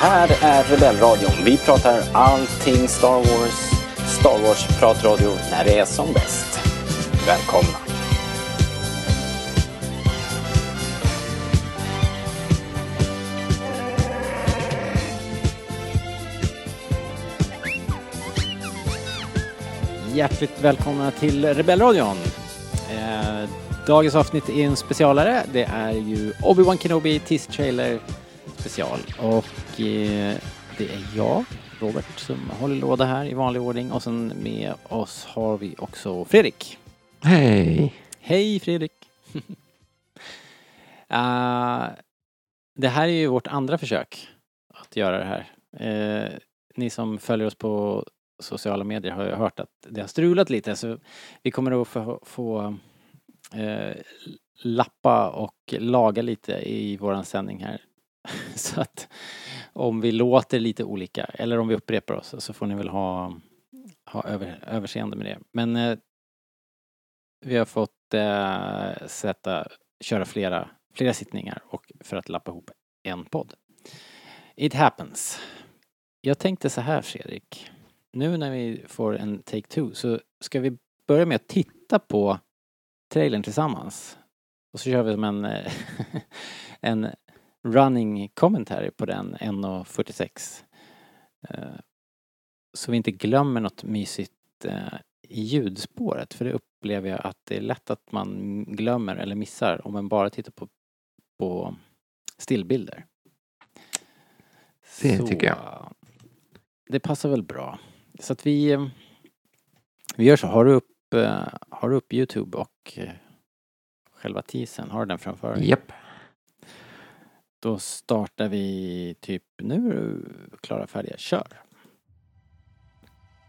här är Rebellradion. Vi pratar allting Star Wars. Star Wars-pratradio när det är som bäst. Välkomna! Hjärtligt välkomna till Rebellradion. Eh, dagens avsnitt är en specialare. Det är ju Obi-Wan Kenobi Tease Trailer special. Och det är jag, Robert, som håller låda här i vanlig ordning. Och sen med oss har vi också Fredrik. Hej! Hej Fredrik! uh, det här är ju vårt andra försök att göra det här. Uh, ni som följer oss på sociala medier har ju hört att det har strulat lite så vi kommer att få, få uh, lappa och laga lite i våran sändning här. så att om vi låter lite olika eller om vi upprepar oss så får ni väl ha, ha över, överseende med det. Men eh, vi har fått eh, sätta, köra flera, flera sittningar och för att lappa ihop en podd. It happens. Jag tänkte så här Fredrik. Nu när vi får en take two så ska vi börja med att titta på trailern tillsammans. Och så kör vi som en, eh, en running commentary på den 1.46. Eh, så vi inte glömmer något mysigt eh, i ljudspåret för det upplever jag att det är lätt att man glömmer eller missar om man bara tittar på, på stillbilder. Det så, tycker jag. Det passar väl bra. Så att vi, vi gör så. Har du upp, har du upp Youtube och själva teasern, har du den framför dig? Japp. Då startar vi typ, nu klara färdiga, kör!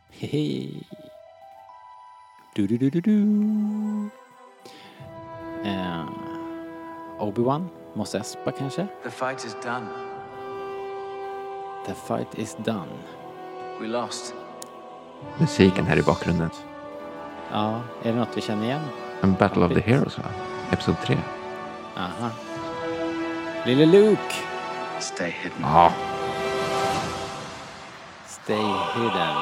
Hehe. Du, du, du, du, du. Uh, Obi-Wan, Mos Espa kanske? The fight is done. The fight is done. We lost. Musiken här i bakgrunden. Ja, är det något vi känner igen? En Battle of the Heroes va? Episod 3. Aha. Lille Luke. Stay hidden. Ja. Stay hidden.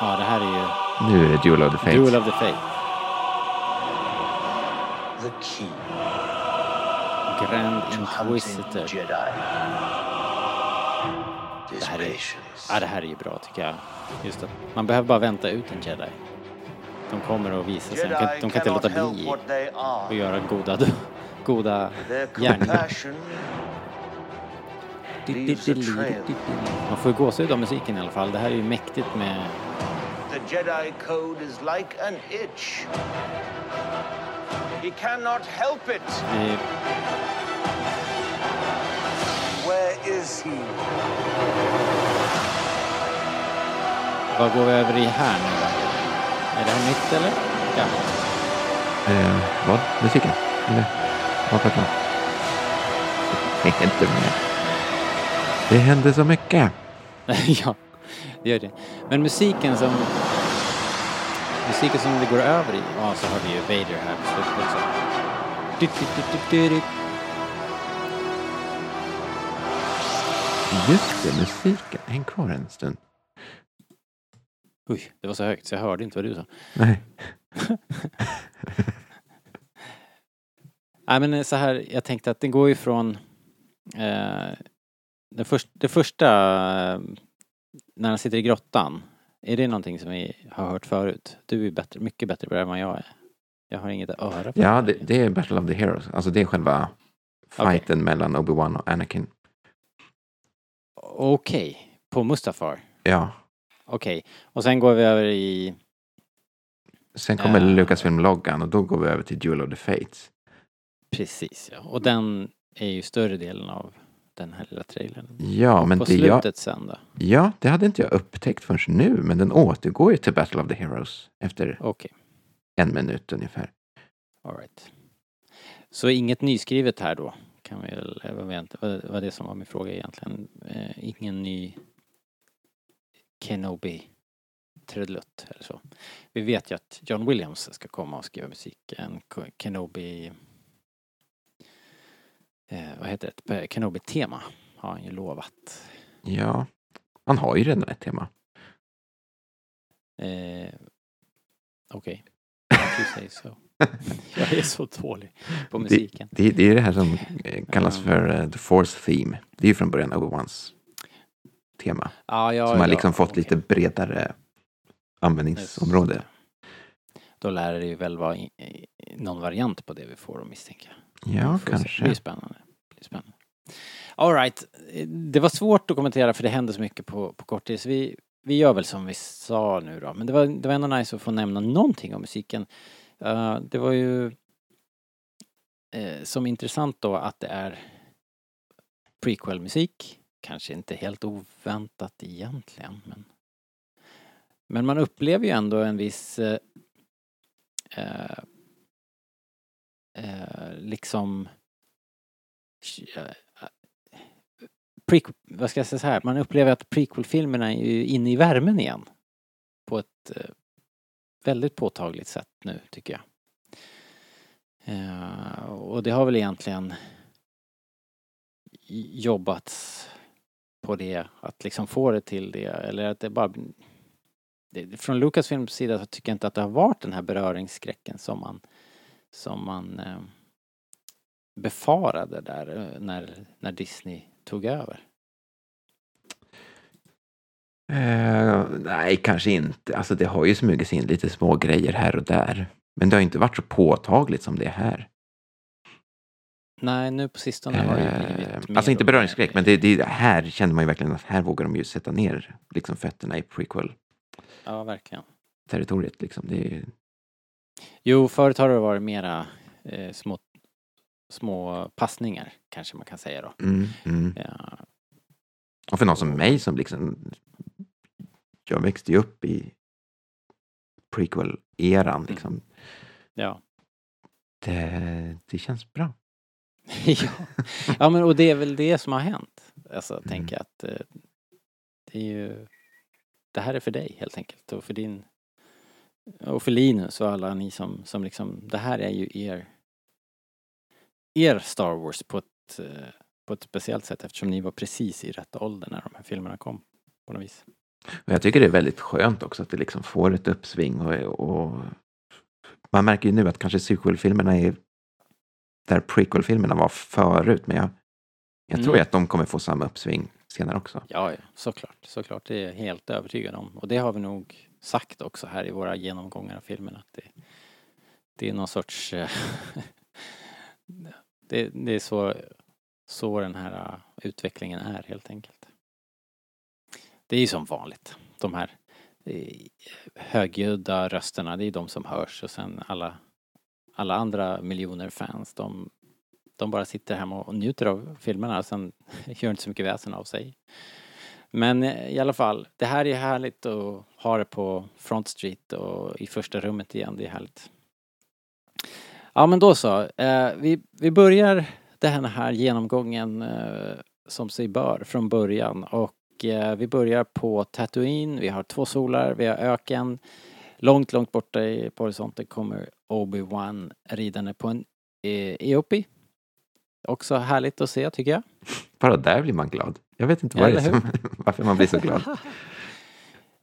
Ja, det här är ju... Nu är det Duel of the Fates. Duel of the Fate. The key. Grand Inquisitor. Jedi. Det här, är, ja, det här är ju bra tycker jag. Just att man behöver bara vänta ut en jedi. De kommer att visa sig. De kan, de kan inte låta bli att göra goda, goda gärningar. Man får ju gåshud av musiken i alla fall. Det här är ju mäktigt med... The Jedi code is like an itch. He cannot help it. Where is he? Vad går vi över i här nu då? Är det här nytt eller gammalt? Eh, vad? Musiken? Eller man? Det inte med. Det händer så mycket. ja, det gör det. Men musiken som... Musiken som det går över i, ja så har vi ju Vader här på slutet. Just det, musiken. Häng kvar en stund. Oj, det var så högt så jag hörde inte vad du sa. Nej. Nej men så här, jag tänkte att den går ju från eh, den först, det första eh, när han sitter i grottan. Är det någonting som vi har hört förut? Du är bättre, mycket bättre på det än vad jag är. Jag har inget öra på Ja, det, det är Battle of the Heroes. Alltså det är själva fighten okay. mellan Obi-Wan och Anakin. Okej, okay. på Mustafar? Ja. Okej, okay. och sen går vi över i... Sen kommer uh, Lucasfilm-loggan och då går vi över till Duel of the Fates. Precis, ja. Och den är ju större delen av den här lilla trailern. Ja, men på det slutet jag... sen då? Ja, det hade inte jag upptäckt förrän nu, men den återgår ju till Battle of the Heroes efter okay. en minut ungefär. All right. Så inget nyskrivet här då? Kan vi väl, vad var det som var min fråga egentligen. Eh, ingen ny Kenobi trudelutt eller så. Vi vet ju att John Williams ska komma och skriva musik. En Kenobi... Eh, vad heter det? Kenobi-tema har han ju lovat. Ja, han har ju redan ett tema. Eh, Okej. Säger så. Jag är så dålig på musiken. Det, det är det här som eh, kallas för eh, The Force Theme. Det är ju från början Obi-Wans tema. Ja, ja, som har ja, liksom fått okej. lite bredare användningsområde. Det. Då lär det ju väl vara någon variant på det vi får då misstänker jag. Ja, se. Det kanske. blir spännande. Det blir spännande. All right. Det var svårt att kommentera för det hände så mycket på, på kort tid. Så vi, vi gör väl som vi sa nu då. Men det var, det var ändå nice att få nämna någonting om musiken. Eh, det var ju eh, som intressant då att det är prequel-musik. Kanske inte helt oväntat egentligen men men man upplever ju ändå en viss eh, eh, liksom eh, eh, prequel, vad ska jag säga så här, man upplever att prequel-filmerna är ju inne i värmen igen. På ett eh, väldigt påtagligt sätt nu tycker jag. Eh, och det har väl egentligen jobbats på det, att liksom få det till det, eller att det bara det, från Lucasfilms sida så tycker jag inte att det har varit den här beröringsskräcken som man som man eh, befarade där eh, när, när Disney tog över. Eh, nej, kanske inte. Alltså det har ju smugit in lite små grejer här och där. Men det har inte varit så påtagligt som det är här. Nej, nu på sistone har det ju Eh, blivit mer alltså inte beröringsskräck, men det, det, här känner man ju verkligen att här vågar de ju sätta ner liksom fötterna i prequel-territoriet. Ja, verkligen. Liksom. Det är, Jo, förut har det varit mera eh, små, små passningar, kanske man kan säga då. mm, mm. Ja, Och för någon som mig som liksom, jag växte ju upp i prequel-eran liksom. ja. Det, det känns bra. ja. ja, men och det är väl det som har hänt. Alltså, Mm. tänker jag att eh, det är ju... Det här är för dig helt enkelt och för din... Och för Linus och alla ni som, som liksom... Det här är ju er... Er Star Wars på ett, eh, på ett speciellt sätt eftersom ni var precis i rätt ålder när de här filmerna kom. På något vis. Och jag tycker det är väldigt skönt också att det liksom får ett uppsving och, och man märker ju nu att kanske sequel-filmerna är där prequel-filmerna var förut, men jag, jag tror Mm. ju att de kommer få samma uppsving senare också. Ja, ja, såklart. Såklart, det är jag helt övertygad om. Och det har vi nog sagt också här i våra genomgångar av filmen Att det, det är någon sorts... Eh, det, det är så, så den här eh, utvecklingen är helt enkelt. Det är ju som vanligt. De här eh, högljudda rösterna, det är de som hörs och sen alla, alla andra miljoner fans, de, de bara sitter hemma och njuter av filmerna och sen gör inte så mycket väsen av sig. Men eh, i alla fall, det här är härligt att ha det på Front Street och i första rummet igen, det är härligt. Ja men då så, eh, vi, vi börjar den här genomgången eh, som sig bör från början och eh, vi börjar på Tatooine, vi har två solar, vi har öken. Långt, långt borta i, på horisonten kommer Obi-Wan ridande på en eh, Eopi. Också härligt att se tycker jag. Bara där blir man glad. Jag vet inte vad Eller som, varför man blir så glad.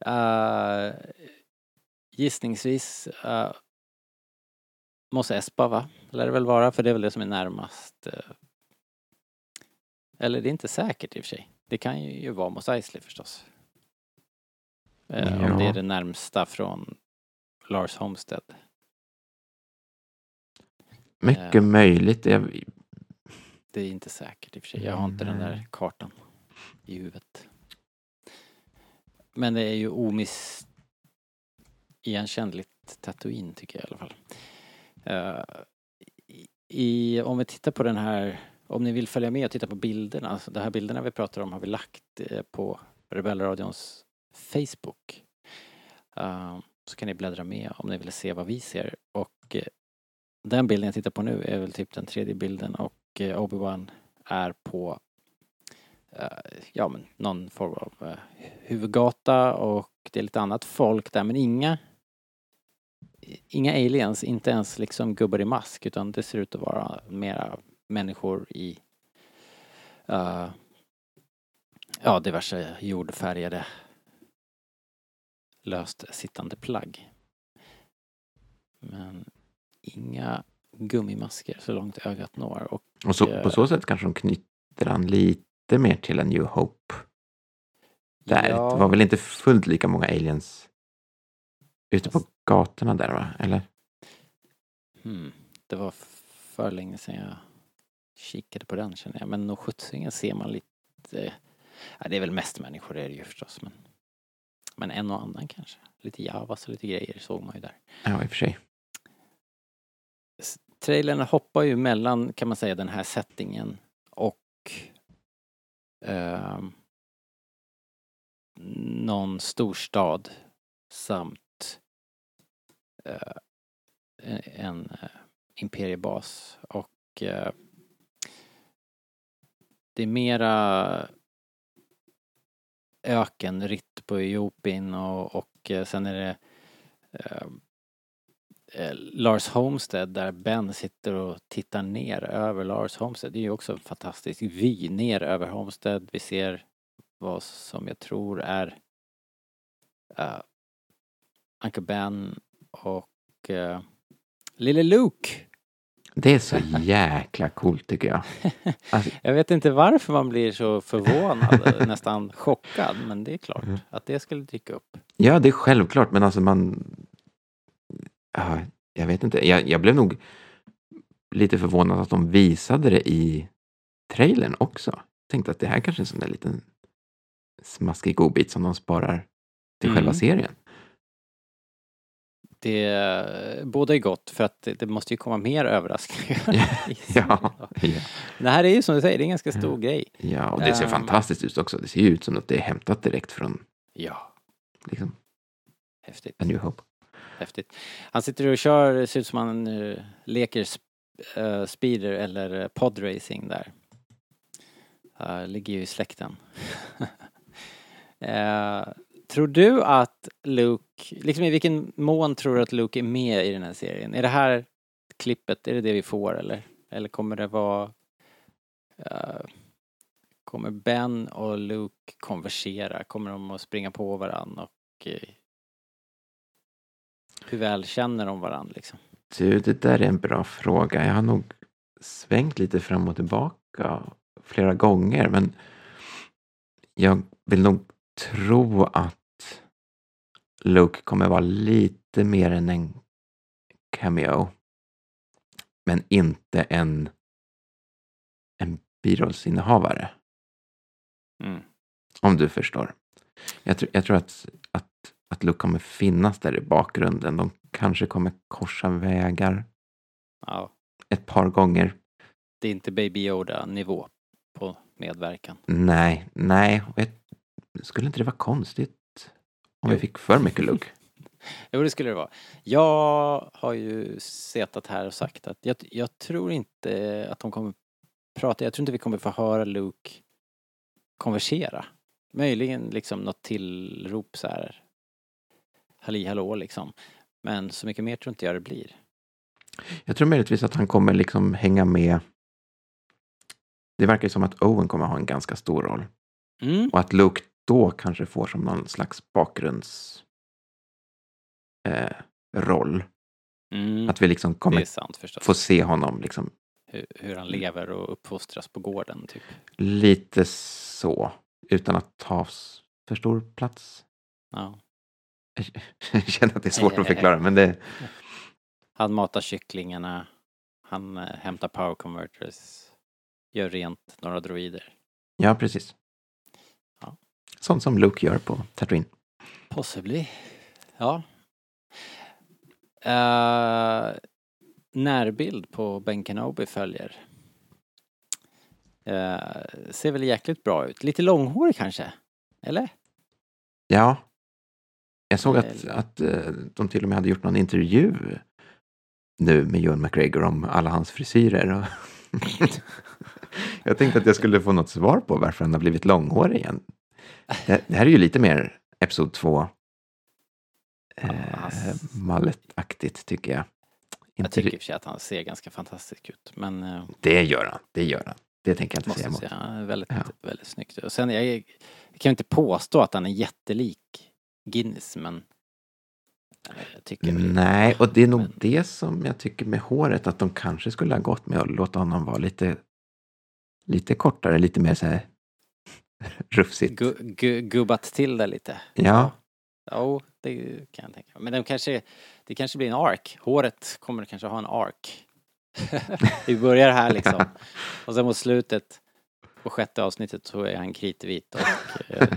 Uh, gissningsvis uh, Mos Espa va? Lär det väl vara för det är väl det som är närmast. eh. Eller det är inte säkert i och för sig. Det kan ju, vara Mos Eisley förstås. Eh, Om det Ja. är det närmsta från Lars Homestead. Mycket Ja. möjligt. Jag, Det är inte säkert i och för sig. Jag har inte den där kartan i huvudet. Men det är ju omiss igenkännligt Tatooine tycker jag i alla fall. Uh, i, om vi tittar på den här, om ni vill följa med och titta på bilderna, alltså de här bilderna vi pratar om har vi lagt eh, på Rebellradions Facebook. Uh, så kan ni bläddra med om ni vill se vad vi ser. Och eh, den bilden jag tittar på nu är väl typ den tredje bilden och eh, Obi-Wan är på ja men någon form av eh, huvudgata och det är lite annat folk där men inga inga aliens, inte ens liksom gubbar i mask utan det ser ut att vara mera människor i uh, ja, diverse jordfärgade löst sittande plagg. Men inga gummimasker så långt ögat når. Och Och så, eh, på så sätt kanske de knyter an lite mer till en New Hope. Där. ja, Det var väl inte fullt lika många aliens ute på gatorna där va? Eller? hmm, det var för länge sedan jag kikade på den känner jag. Men nog sjuttsingen ser man lite... Ja, det är väl mest människor är det ju förstås. Men, men en och annan kanske. Lite javas och lite grejer såg man ju där. Ja, i och för sig. trailern hoppar ju mellan, kan man säga, den här settingen och eh, någon storstad samt eh, en eh, imperiebas och eh, det är mera ökenritt på Etiopien och, och eh, sen är det eh, Lars Homestead där Ben sitter och tittar ner över Lars Homestead. Det är ju också en fantastisk vy ner över Homestead. Vi ser vad som jag tror är uh, Uncle Ben och uh, Lille Luke. Det är så jäkla coolt tycker jag. Alltså, Jag vet inte varför man blir så förvånad, nästan chockad, men det är klart Mm. att det skulle dyka upp. ja, det är självklart, men alltså man... Ja, jag vet inte. Jag, jag blev nog lite förvånad att de visade det i trailern också. Jag tänkte att det här kanske är en sån där liten smaskig godbit som de sparar till Mm. själva serien. Det båda är gott för att det, det måste ju komma mer överraskningar. Ja, ja, Det här är ju som du säger, det är en ganska stor grej. ja, och det ser Ehm. fantastiskt ut också. Det ser ju ut som att det är hämtat direkt från Ja, liksom, häftigt. A New Hope häftigt. Han sitter och kör, det ser ut som han uh, leker sp- uh, speeder eller podracing där. Uh, ligger ju i släkten. Eh, tror du att Luke, liksom i vilken mån tror du att Luke är med i den här serien? Är det här klippet, är det det vi får eller? Eller kommer det vara Kommer Ben och Luke konversera? Kommer de att springa på varandra och hur väl känner de varandra liksom? Du, det där är en bra fråga. Jag har nog svängt lite fram och tillbaka flera gånger, men jag vill nog tro att Luke kommer vara lite mer än en cameo. Men inte en, en birollsinnehavare, Mm. om du förstår. Jag, tror- jag tror att, att, Luke kommer finnas där i bakgrunden. De kanske kommer korsa vägar Ja, ett par gånger. det är inte Baby Yoda nivå på medverkan. Nej, nej. Jag, skulle inte det vara konstigt om vi Jo. fick för mycket Luke? Jo, det skulle det vara. Jag har ju setat här och sagt att jag, jag tror inte att de kommer prata, jag tror inte vi kommer få höra Luke konversera. Möjligen liksom något tillrop så här. Halli hallå liksom. Men så mycket mer tror inte jag det blir. Jag tror möjligtvis att han kommer liksom hänga med. Det verkar ju som att Owen kommer ha en ganska stor roll. Mm. Och att Luke då kanske får som någon slags bakgrunds eh, roll. Mm. Att vi liksom kommer sant få se honom liksom Hur, hur han lever och uppfostras på gården typ. lite så. Utan att ta för stor plats. Ja. Jag känner att det är svårt att förklara men det, Han matar kycklingarna, han eh, hämtar power converters, gör rent några droider. ja precis. Ja. Sånt som Luke gör på Tatooine. Possibly. Ja. Uh, närbild på Ben Kenobi följer. Eh, ser väl jäkligt bra ut. Lite långhårig kanske? Eller? Ja. Jag såg att, att eh, de till och med hade gjort någon intervju nu med Ewan McGregor om alla hans frisyrer. Jag tänkte att jag skulle få något svar på varför han har blivit långhårig igen. Det, det här är ju lite mer Episod 2 Ja, eh, hans- malletaktigt tycker jag. Jag tycker i och för sig att han ser ganska fantastisk ut. Men eh, Det gör han, det gör han. Det tänker jag inte säga emot. säga. Väldigt, Ja. väldigt snyggt. Och sen, jag, jag kan inte påstå att han är jättelik Guinness, men Nej, och det är nog Men- det som jag tycker med håret, att de kanske skulle ha gått med att låta honom vara lite, lite kortare, lite mer så här rufsigt. gu, gu, gubbat till det lite. Ja, Jo, det kan jag tänka. Men det kanske, det kanske blir en ark. Håret kommer kanske ha en ark. Vi börjar här liksom. Och sen mot slutet på sjätte avsnittet så är han kritvit och eh,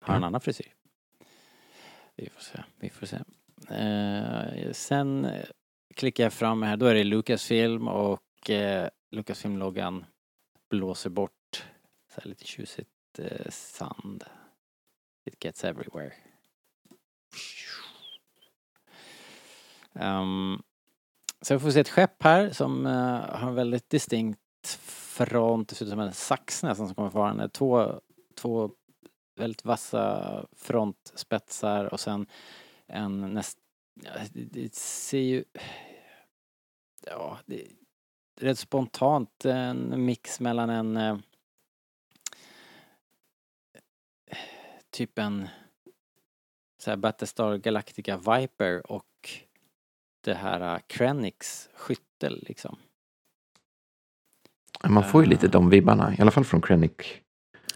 har en annan frisyr. Vi får se, vi får se. Eh, sen klickar jag fram här, då är det Lucasfilm och eh, Lucasfilm-loggan blåser bort så här lite tjusigt eh, sand. It gets everywhere. Ehm, um, sen får vi se ett skepp här som uh, har en väldigt distinkt front, det ser ut som en sax nästan som kommer farande. Två, två väldigt vassa frontspetsar och sen en näst... Det, ser ju... Ja, det är rätt spontant en mix mellan en... eh, typ en så här Battlestar Galactica Viper och det här uh, Krennics skyttel liksom. man får ju lite Ah. de vibbarna, i alla fall från Krennic.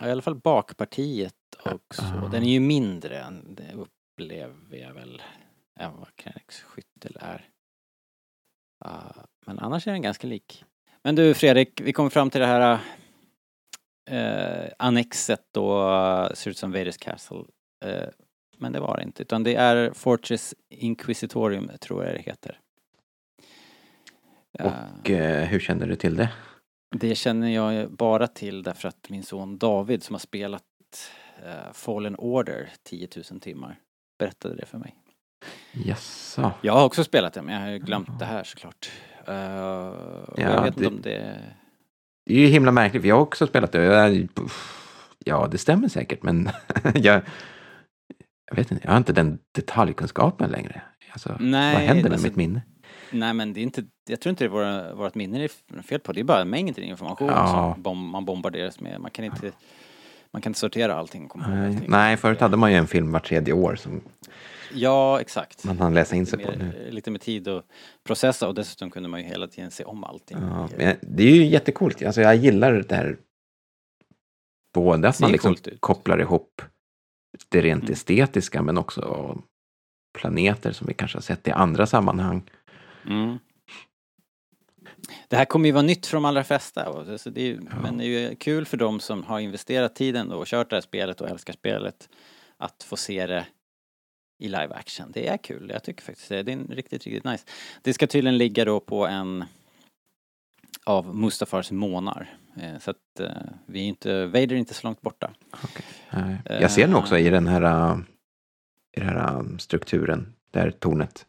Ja, I alla fall bakpartiet och så. Ja. Den är ju mindre än det upplever jag väl än vad Krennics skyttel är. Uh, men annars är den ganska lik. Men du Fredrik, vi kommer fram till det här uh, annexet då, uh, ser ut som Vaders Castle. Uh, men det var det inte, utan det är Fortress Inquisitorium tror jag det heter. Och eh, hur känner du till det? Det känner jag bara till därför att min son David som har spelat eh, Fallen Order 10 000 timmar berättade det för mig. Jaså? Jag har också spelat det men jag har ju glömt det här såklart. Uh, Ja, jag vet inte det- om det... Det är ju himla märkligt, för jag har också spelat det. Jag, ja, det stämmer säkert, men jag, jag vet inte, jag har inte den detaljkunskapen längre. Alltså, Nej, vad händer med alltså- mitt minne? Nej men det är inte, jag tror inte det är våra, vårt minne är fel på. Det är bara mängden information Ja. som bom, man bombarderas med. Man kan inte, man kan inte sortera allting. komma Nej, allting. nej, förut hade man ju en film var tredje år som Ja, exakt. man hann läsa in sig lite, på. Nu. mer, lite med tid att processa och dessutom kunde man ju hela tiden se om allting. Ja, det är ju jättecoolt. Alltså, jag gillar det här. Både att man liksom kopplar ihop det rent Mm. estetiska men också planeter som vi kanske har sett i andra sammanhang. Mm. Det här kommer ju vara nytt för de allra flesta. Så det är, ju- Men det är ju kul för de som har investerat tiden och kört det här spelet och älskar spelet att få se det i live action. Det är kul. Jag tycker faktiskt det. Det är riktigt, riktigt nice. Det ska tydligen ligga då på en av Mustafars månar. Eh, Så att eh, vi är inte, Vader är inte så långt borta. Eh, Jag ser den också i den här, i den här strukturen, där tornet.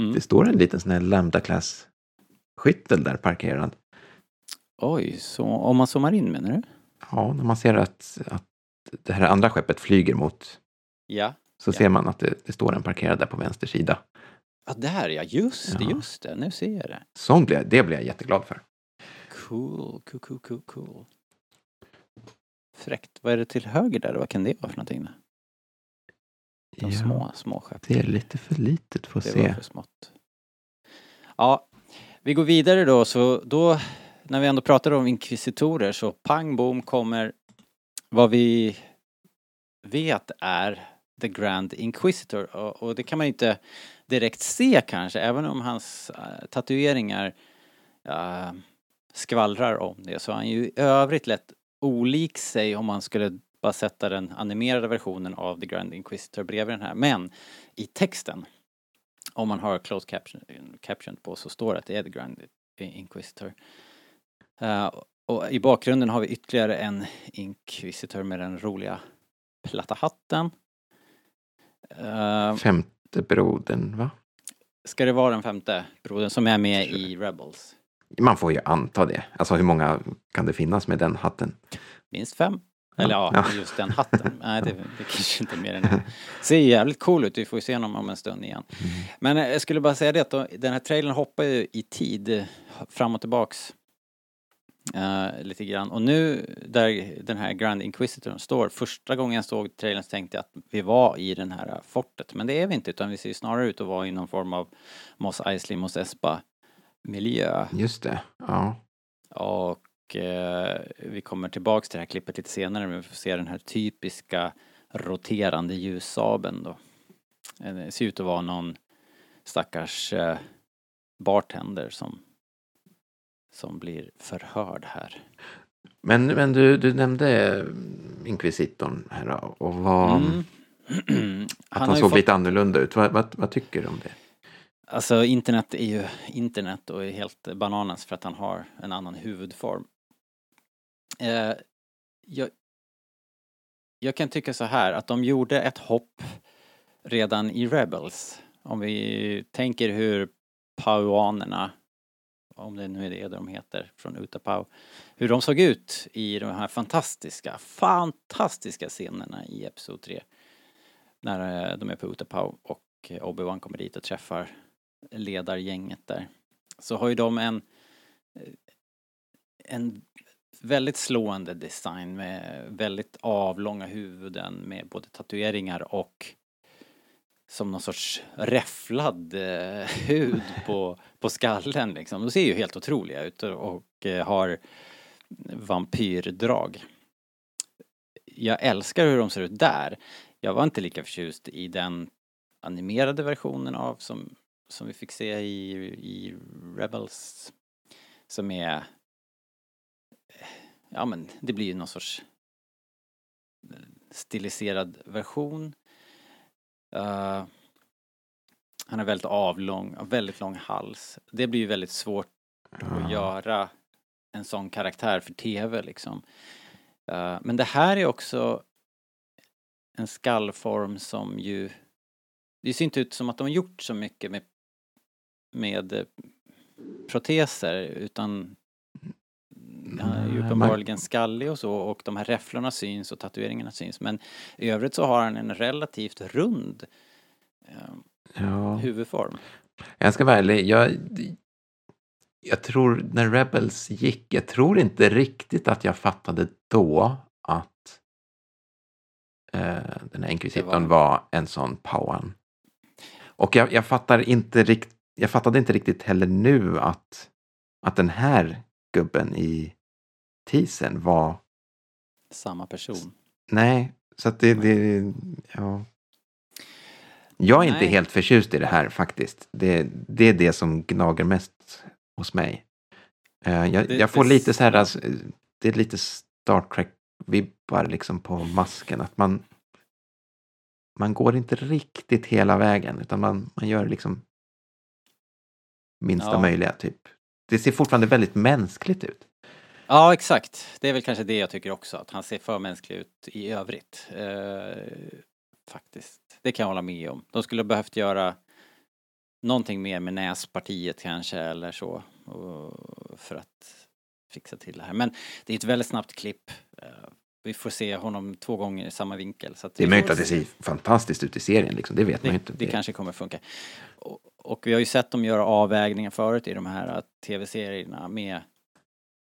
Mm. Det står en liten sån här lambda class skyttel där parkerad. Oj, så om man zoomar in menar du? Ja, när man ser att, att det här andra skeppet flyger mot Ja. så Ja. ser man att det, det står en parkerad där på vänster sida. Ja, där ja, just det, Ja. just det. Nu ser jag det. Sånt blir, det blir jag jätteglad för. Cool, cool, cool, cool, cool. Fräckt. Vad är det till höger där? Vad kan det vara för någonting? De Ja, små, små skepp. Det är lite för litet för att Det se. var för smått. Ja, vi går vidare då. Så då, när vi ändå pratar om inkvisitorer så pang bom kommer vad vi vet är The Grand Inquisitor. Och, och det kan man ju inte direkt se kanske, även om hans äh, tatueringar äh, skvallrar om det. Så är han ju i övrigt lätt olik sig om man skulle bara sätta den animerade versionen av The Grand Inquisitor bredvid den här. Men i texten om man har closed caption, caption på så står det att det är The Grand Inquisitor. Eh, och i bakgrunden har vi ytterligare en Inquisitor med den roliga platta hatten. Uh, Femte brodern, va? ska det vara den femte brodern som är med i Rebels? Man får ju anta det. Alltså hur många kan det finnas med den hatten? Minst fem? Eller ja, Ja. just den hatten. Nej, det, det kanske inte är mer än det. Ser jävligt cool ut, vi får ju se honom om en stund igen. Men eh, jag skulle bara säga det att då, den här trailern hoppar ju i tid eh, fram och tillbaks Eh, lite grann. Och nu där den här Grand Inquisitorn står, första gången jag såg trailern så tänkte jag att vi var i den här fortet. Men det är vi inte utan vi ser snarare ut att vara i någon form av Mos Eisley, Mos Espa miljö. Just det. Ja. Och vi kommer tillbaks till det här klippet lite senare men vi får se den här typiska roterande ljussabeln då. Eh, Det ser ut att vara någon stackars eh, bartender som, som blir förhörd här. Men, men du, du nämnde eh, inkvisitorn här och vad, Mm. att han, ju såg fått- lite annorlunda ut. Vad, vad, vad tycker du om det? Alltså internet är ju internet och är helt bananas för att han har en annan huvudform. Eh, jag, jag kan tycka så här att de gjorde ett hopp redan i Rebels. Om vi tänker hur pauanerna, om det nu är det de heter, från Utapau, hur de såg ut i de här fantastiska, fantastiska scenerna i Episod 3. När eh, de är på Utapau och Obi-Wan kommer dit och träffar ledargänget där. Så har ju de en, eh, en väldigt slående design med väldigt avlånga huvuden med både tatueringar och som någon sorts räfflad eh, hud på, på skallen liksom. De ser ju helt otroliga ut och, eh, har vampyrdrag. Jag älskar hur de ser ut där. Jag var inte lika förtjust i den animerade versionen av som, som vi fick se i, i Rebels. Som är ja men det blir ju någon sorts stiliserad version. Eh, han är väldigt avlång, har väldigt lång hals. Det blir ju väldigt svårt att göra en sån karaktär för tv liksom. Eh, men det här är också en skallform som ju det ser inte ut som att de har gjort så mycket med, med eh, proteser utan han är ju uppenbarligen skallig och så och de här räfflorna syns och tatueringarna syns men i övrigt så har han en relativt rund eh, Ja. huvudform. Jag ska vara ärlig, jag, jag tror när Rebels gick, jag tror inte riktigt att jag fattade då att eh, den här inkvisitorn var... var- en sån Pauan. Och jag, jag, fattar inte rikt, jag fattade inte riktigt heller nu att, att den här gubben i teasern var, Samma person. nej, så att det, det ja. Jag är inte Nej. helt förtjust i det här faktiskt. Det, det är det som gnager mest hos mig. Eh, jag, Det- jag får det- lite så här, alltså, det är lite Star Trek-vibbar liksom på masken. Att man, man går inte riktigt hela vägen utan man, man gör liksom minsta Ja. möjliga typ. Det ser fortfarande väldigt mänskligt ut. Ja, exakt. Det är väl kanske det jag tycker också, att han ser för mänsklig ut i övrigt. Eh, faktiskt. Det kan jag hålla med om. De skulle ha behövt göra någonting mer med näspartiet kanske eller så. För att fixa till det här. Men det är ett väldigt snabbt klipp. Eh, vi får se honom två gånger i samma vinkel. Så Det är möjligt att det se. ser fantastiskt ut i serien, liksom. det vet man ju Det, inte. det kanske kommer funka. Och, och vi har ju sett dem göra avvägningar förut i de här tv-serierna med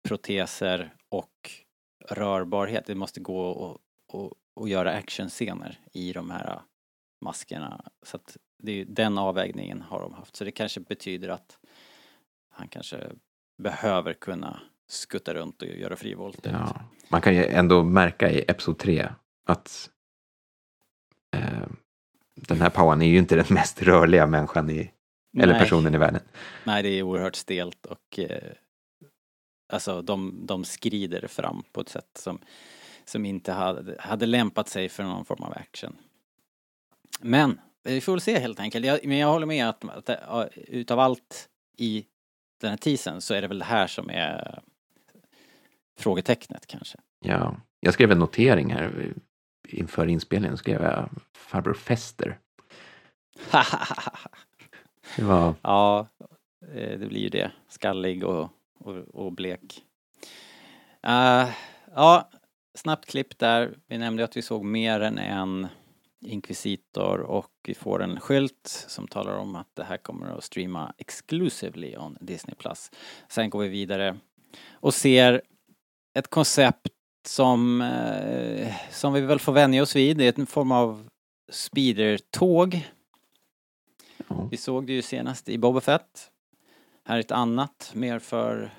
proteser och rörbarhet. Det måste gå och, och, och göra actionscener i de här maskerna. Så att det är ju, den avvägningen har de haft. Så det kanske betyder att han kanske behöver kunna skutta runt och göra frivolter. Ja. Man kan ju ändå märka i Episod 3 att eh, den här Pauan är ju inte den mest rörliga människan i, eller Nej. personen i världen. Nej, det är oerhört stelt och eh, alltså de, de skrider fram på ett sätt som, som inte hade, hade lämpat sig för någon form av action. Men vi får väl se helt enkelt. Jag, men jag håller med att, att ja, utav allt i den här teasern så är det väl det här som är frågetecknet kanske. Ja. Jag skrev en notering här inför inspelningen, skrev jag farbror Fester. Det var, ja, eh, det blir ju det. Skallig och, och, och blek. Eh, ja, snabbt klipp där. Vi nämnde att vi såg mer än en inkvisitor och vi får en skylt som talar om att det här kommer att streama exclusively on Disney+. Sen går vi vidare och ser ett koncept som, eh, som vi väl får vänja oss vid. Det är en form av speedertåg. Ja. Vi såg det ju senast i Boba Fett. Här är ett annat, mer för,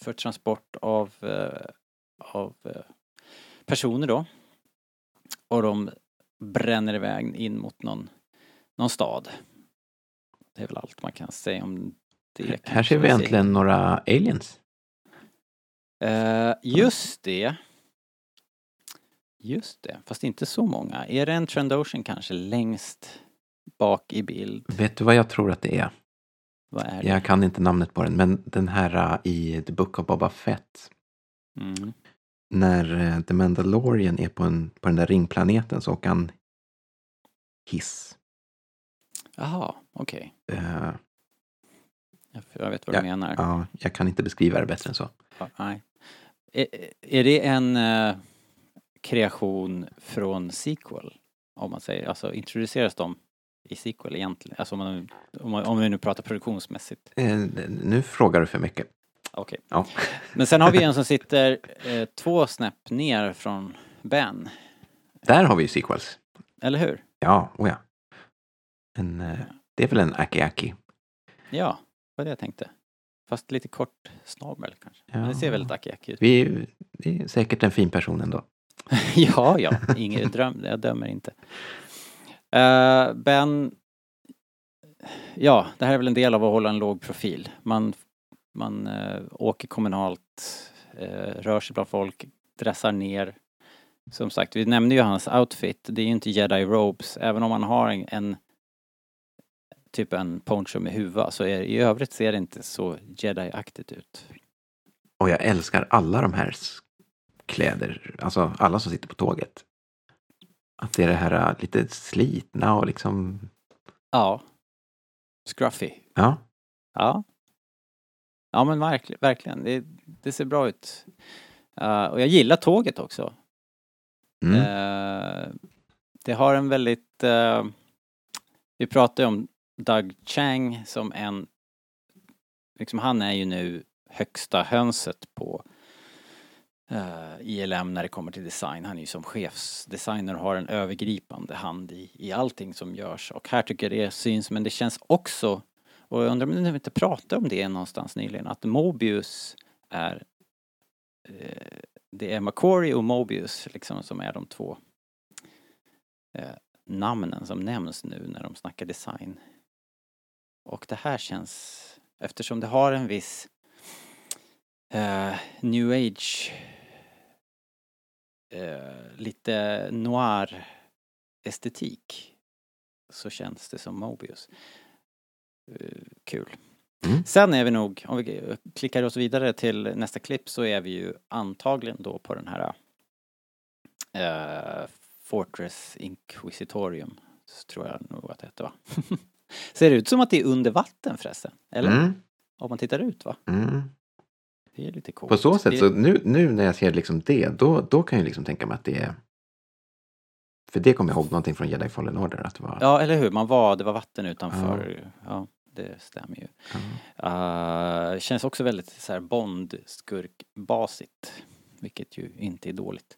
för transport av, eh, av eh, personer då. Och de bränner iväg in mot någon, någon stad. Det är väl allt man kan säga om det. Här ser vi äntligen några aliens. Eh, just det. Just det, fast inte så många. Är det en Trandoshan kanske längst bak i bild? Vet du vad jag tror att det är? Vad är det? Jag kan inte namnet på den, men den här uh, i The Book of Boba Fett. Mm. När uh, The Mandalorian är på, en, på den där ringplaneten så åker han hiss. Jaha, okej. Uh, Jag, jag vet vad Ja, du menar. ja, jag kan inte beskriva det bättre än så. Ja, nej. Är, är det en eh, kreation från sequel? Om man säger, alltså introduceras de i sequel egentligen? Alltså om, man, om, man, om vi nu pratar produktionsmässigt. Eh, nu frågar du för mycket. Okej. Ja. Men sen har vi en som sitter eh, två snäpp ner från Ben. Där har vi ju sequels. Eller hur? Ja, oh ja. En, eh, det är väl en Aki-Aki? Ja, vad det jag tänkte. Fast lite kort snabel kanske. Men det ser väldigt aki ut. Vi, vi är säkert en fin person ändå. ja, ja. Inget dröm, jag dömer inte. Uh, ben... Ja, det här är väl en del av att hålla en låg profil. Man, man uh, åker kommunalt, uh, rör sig bland folk, dressar ner. Som sagt, vi nämnde ju hans outfit. Det är ju inte jedi robes. Även om man har en, en typ en poncho med huva så är, i övrigt ser det inte så jedi-aktigt ut. Och jag älskar alla de här kläder, alltså alla som sitter på tåget. Att det är det här äh, lite slitna och liksom, Ja. Scruffy. ja. Ja. Ja men verkligen, verkligen. Det, det ser bra ut. Eh, och jag gillar tåget också. Mm. Eh, det har en väldigt... eh, vi pratade om Doug Chang som en... Liksom han är ju nu högsta hönset på Eh, uh, ILM när det kommer till design. Han är ju som chefsdesigner och har en övergripande hand i, i allting som görs. Och här tycker jag det syns men det känns också och jag undrar om ni inte pratade om det någonstans nyligen, att Mobius är uh, det är Macquarie och Mobius liksom som är de två eh, namnen som nämns nu när de snackar design. Och det här känns, eftersom det har en viss eh, new age eh, lite noir estetik så känns det som Mobius. Eh, kul. Mm. Sen är vi nog, om vi klickar oss vidare till nästa klipp så är vi ju antagligen då på den här eh, Fortress Inquisitorium. Så tror jag nog att det hette va? Ser det ut som att det är under vatten förresten? Eller? Mm. Om man tittar ut va? Mm. Det är lite coolt. På så sätt, det, så nu, nu när jag ser liksom det, då, då kan jag liksom tänka mig att det är... För det kommer jag ihåg någonting från Jedi Fallen Order, att det var... Ja, eller hur? Man var, det var vatten utanför. Ja, det stämmer ju. Ja. Uh, känns också väldigt så här Bond-skurk-basigt. Vilket ju inte är dåligt.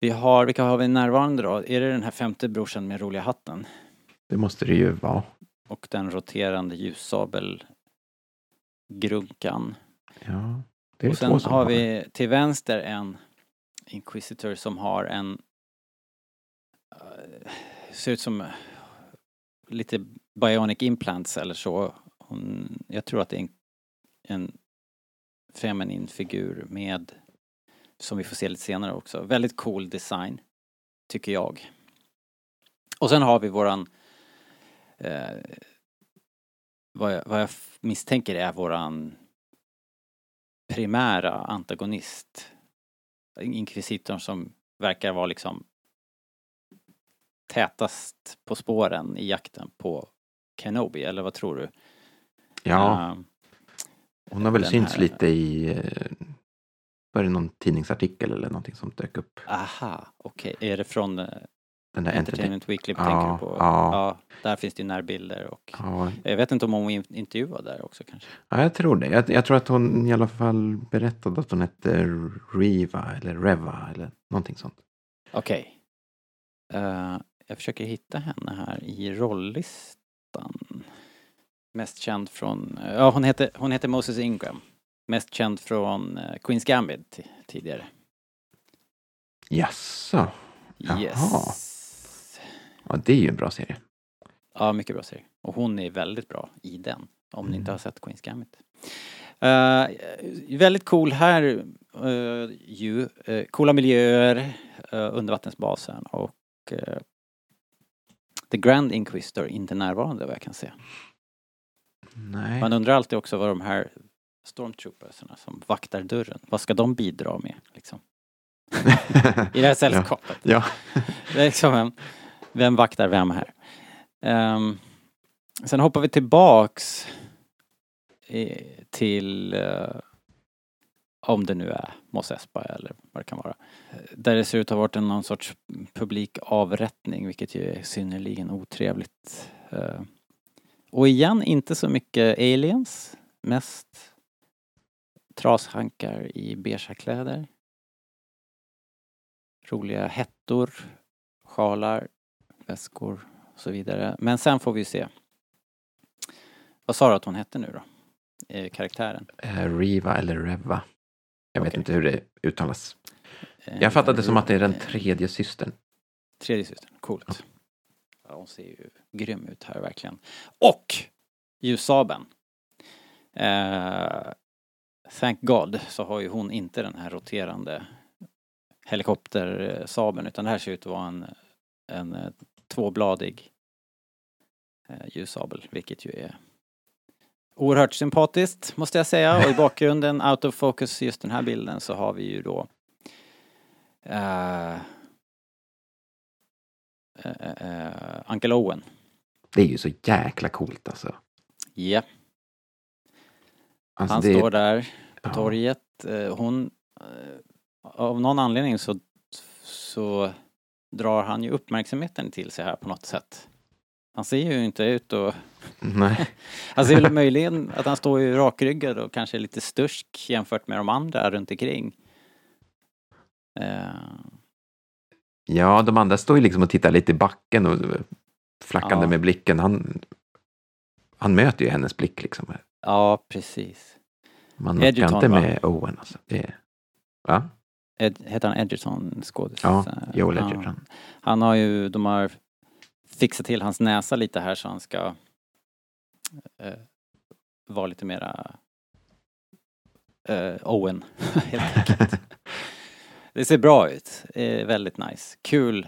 Vi har, vilka har vi närvarande då? Är det den här femte brorsan med roliga hatten? Det måste det ju vara. Och den roterande ljussabel grunkan. Ja, det är Och sen har vi till vänster en Inquisitor som har en eh, ser ut som lite bionic implants eller så. Hon, jag tror att det är en, en feminin figur med som vi får se lite senare också. Väldigt cool design tycker jag. Och sen har vi våran eh, vad, jag, vad jag misstänker är våran primära antagonist. Inkvisitorn som verkar vara liksom tätast på spåren i jakten på Kenobi, eller vad tror du? Ja, Eh, hon har väl synts här- lite i... eh, Var det någon tidningsartikel eller någonting som dök upp? aha, okej. Är det från, eh, Den där Entertainment. Weekly Ja, tänker du på? ja. ja. Där finns det ju närbilder och Ja, jag vet inte om hon in- intervjuade där också kanske. ja, jag tror det. Jag, jag tror att hon i alla fall berättade att hon hette Riva eller Reva eller någonting sånt. Okej. Eh, jag försöker hitta henne här i rolllistan. Mest känd från, ja hon heter, hon heter Moses Ingram. Mest känd från eh, Queens Gambit ti- tidigare. Jaså? Jaha. Ja, det är ju en bra serie. Ja, mycket bra serie. Och hon är väldigt bra i den. Om ni inte Mm. har sett Queens Gambit. Eh, väldigt cool här uh, ju. eh, coola miljöer, uh, undervattensbasen och The Grand Inquisitor inte närvarande vad jag kan se. Nej. Man undrar alltid också vad de här stormtroopersarna som vaktar dörren, vad ska de bidra med liksom? I det här sällskapet. ja. Är liksom vem, vaktar vem här? Um, sen hoppar vi tillbaks eh, till uh, om det nu är Mos Espa eller vad det kan vara. Där det ser ut att ha varit en någon sorts publik avrättning vilket ju är synnerligen otrevligt. Uh, och igen inte så mycket aliens, mest trashankar i beiga kläder. Roliga hettor, sjalar, väskor och så vidare. Men sen får vi se. Vad sa du att hon hette nu då? Eh, karaktären? Eh, Riva eller Reva. Jag vet Okej. inte hur det uttalas. Eh, Jag fattade det som att det är den eh, tredje systern. Tredje systern, coolt. Ja, hon ser ju grym ut här verkligen. Och ljussabeln. Eh, thank God så har ju hon inte den här roterande helikoptersabeln utan det här ser ut att vara en, en eh, tvåbladig eh, ljussabel vilket ju är oerhört sympatiskt måste jag säga och i bakgrunden out of focus just den här bilden så har vi ju då eh, eh, eh, Uncle Owen. Det är ju så jäkla coolt alltså. Ja, alltså han det står där på torget. Eh, Hon, eh, av någon anledning så, så drar han ju uppmärksamheten till sig här på något sätt. Han ser ju inte ut och Nej. Han ser väl möjligen att han står ju rakryggad och kanske lite stursk jämfört med de andra runt omkring. Eh, Ja, de andra står ju liksom och tittar lite i backen och flackande Ja. med blicken. Han, han möter ju hennes blick liksom. ja, precis. Man Edgerton, inte va? med Owen alltså. Det va? Ed, heter han Edgerton skådis? Ja, Joel. Edgerton. Han har ju, de har fixat till hans näsa lite här så han ska eh, vara lite mera eh, Owen, helt enkelt. Det ser bra ut. Eh, väldigt nice. Kul.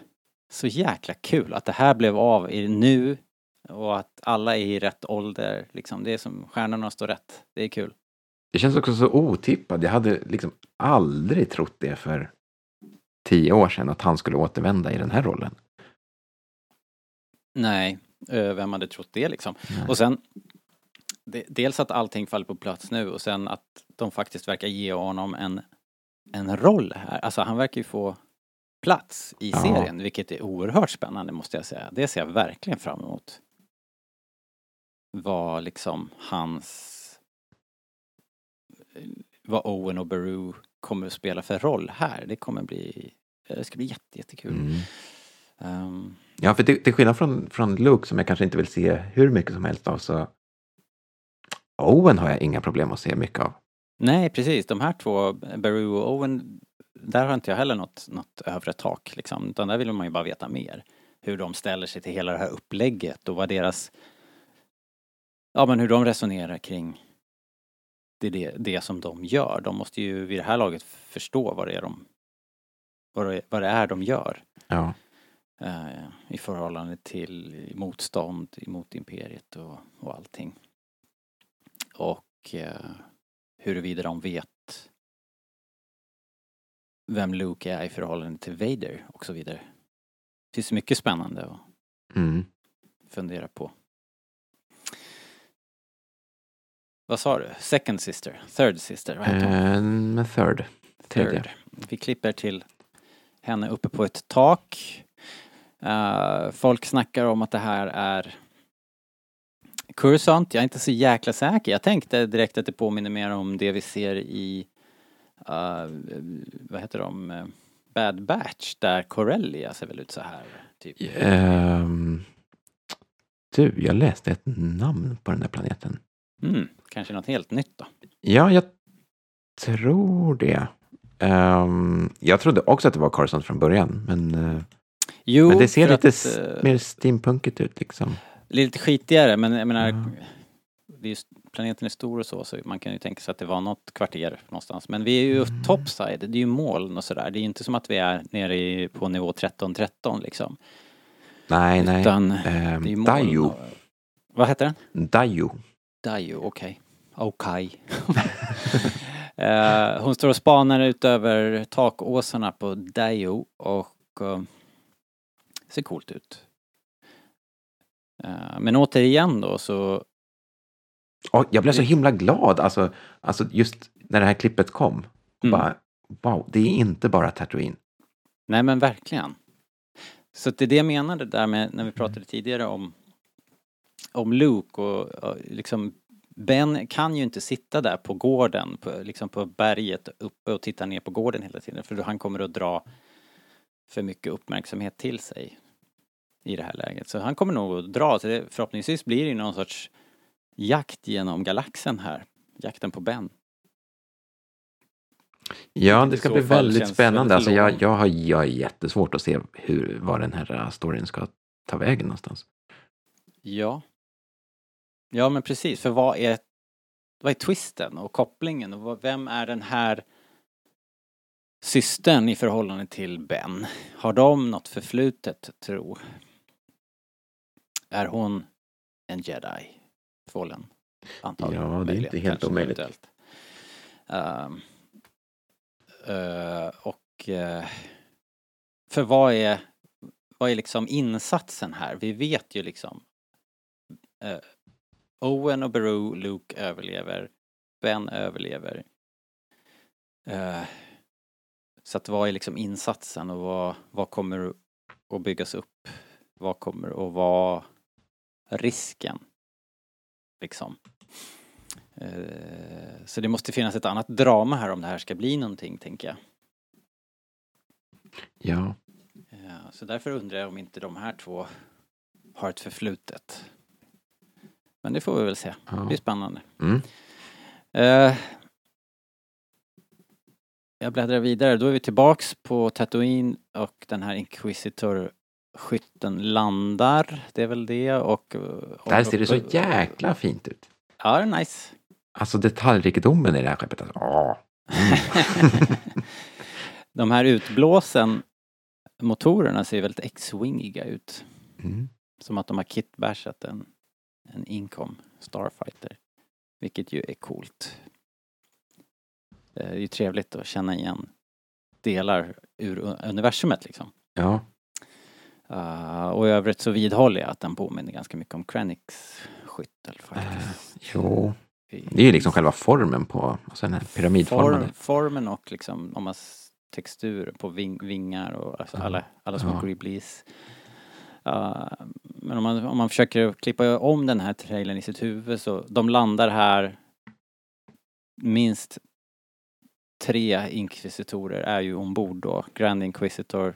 Så jäkla kul att det här blev av i nu och att alla är i rätt ålder. Liksom. Det är som stjärnorna står rätt. Det är kul. Det känns också så otippat. Jag hade liksom aldrig trott det för tio år sedan att han skulle återvända i den här rollen. Nej, vem hade trott det liksom? Nej. Och sen de, dels att allting faller på plats nu och sen att de faktiskt verkar ge honom en, en roll här. Alltså han verkar ju få plats i Ja. serien vilket är oerhört spännande måste jag säga. Det ser jag verkligen fram emot. Vad liksom hans vad Owen och Baru kommer att spela för roll här. Det kommer bli det ska bli jätte, jättekul. Mm. Ehm, Ja, för till, till skillnad från, från Luke som jag kanske inte vill se hur mycket som helst av så Owen har jag inga problem att se mycket av. Nej, precis. De här två, Baru och Owen, där har inte jag heller något, något övre tak liksom. Utan där vill man ju bara veta mer. Hur de ställer sig till hela det här upplägget och vad deras, ja men hur de resonerar kring det, det, det som de gör. De måste ju vid det här laget förstå vad det är de, vad det, vad det är de gör. Ja, eh, i förhållande till motstånd mot imperiet och, och allting. Och eh, huruvida de vet vem Luke är i förhållande till Vader och så vidare. Det finns mycket spännande att mm. fundera på. Vad sa du? Second sister? Third sister? Vad heter hon? En third. Tredje. Third. Vi klipper till henne uppe på ett tak. Eh, folk snackar om att det här är Cursant, jag är inte så jäkla säker. Jag tänkte direkt att det påminner mer om det vi ser i, eh, vad heter de, Bad Batch, där Corellia ser väl ut så här. Typ. Ehm, du, jag läste ett namn på den där planeten. Mm, kanske något helt nytt då. Ja, jag tror det. Ehm, jag trodde också att det var Carson från början, men, eh, Jo, men det ser lite att, eh, mer steampunkigt ut liksom. lite skitigare men jag menar, Ja. det är planeten är stor och så så man kan ju tänka sig att det var något kvarter någonstans. Men vi är ju topside, det är ju moln och sådär. Det är ju inte som att vi är nere i, på nivå 13-13 liksom. Nej, nej. Utan Ehm, det är ju moln. Dayu. och- Vad heter den? Dayu. Dayu, okej. Okej. Eh, hon står och spanar ut över takåsarna på Dayu och eh, ser coolt ut. Eh, men återigen då så Och jag blev så himla glad, alltså, alltså just när det här klippet kom. Och Mm. bara, wow, det är inte bara Tatooine. Nej men verkligen. Så det är det jag menade där med när vi pratade tidigare om om Luke och, och liksom Ben kan ju inte sitta där på gården, på, liksom på berget uppe och titta ner på gården hela tiden för då han kommer att dra för mycket uppmärksamhet till sig i det här läget. Så han kommer nog att dra, så det, förhoppningsvis blir det någon sorts jakt genom galaxen här. Jakten på Ben. Ja, det ska bli väldigt spännande. Alltså, jag, jag, har, jag har jättesvårt att se hur, var den här storyn ska ta vägen någonstans. Ja. Ja men precis, för vad är, vad är twisten och kopplingen och vem är den här systern i förhållande till Ben? Har de något förflutet tro? Är hon en jedi? Fallen? Antagligen. Ja, det är inte helt omöjligt. Ehm, eh, och eh, för vad är, vad är liksom insatsen här? Vi vet ju liksom eh, Owen och Beru, Luke överlever, Ben överlever. Eh, så att vad är liksom insatsen och vad, vad kommer att byggas upp? Vad kommer att vara risken? Liksom. Eh, så det måste finnas ett annat drama här om det här ska bli någonting, tänker jag. Ja, Ja, så därför undrar jag om inte de här två har ett förflutet. Men det får vi väl se. Det blir spännande. Mm. Eh, jag bläddrar vidare. Då är vi tillbaks på Tatooine och den här Inquisitor-skytten landar. Det är väl det och... och Där ser det så jäkla fint ut. Ja, det är nice. Alltså detaljrikedomen i det här skeppet. Alltså, åh. De här utblåsen, motorerna ser väldigt X-wingiga ut. Mm. Som att de har kitbashat en, en Incom Starfighter. Vilket ju är coolt. Det är ju trevligt att känna igen delar ur universumet liksom. Ja, Uh, och i övrigt så vidhåller jag att den påminner ganska mycket om Krennics skyttel eh, faktiskt. jo. I- Det är ju liksom själva formen på, alltså den här pyramidformade. Form, formen och liksom om man s- textur på ving, vingar och alltså alla, alla små Ja. Uh, men om man, om man försöker klippa om den här trailern i sitt huvud så de landar här minst tre inkvisitorer är ju ombord då. Grand Inquisitor,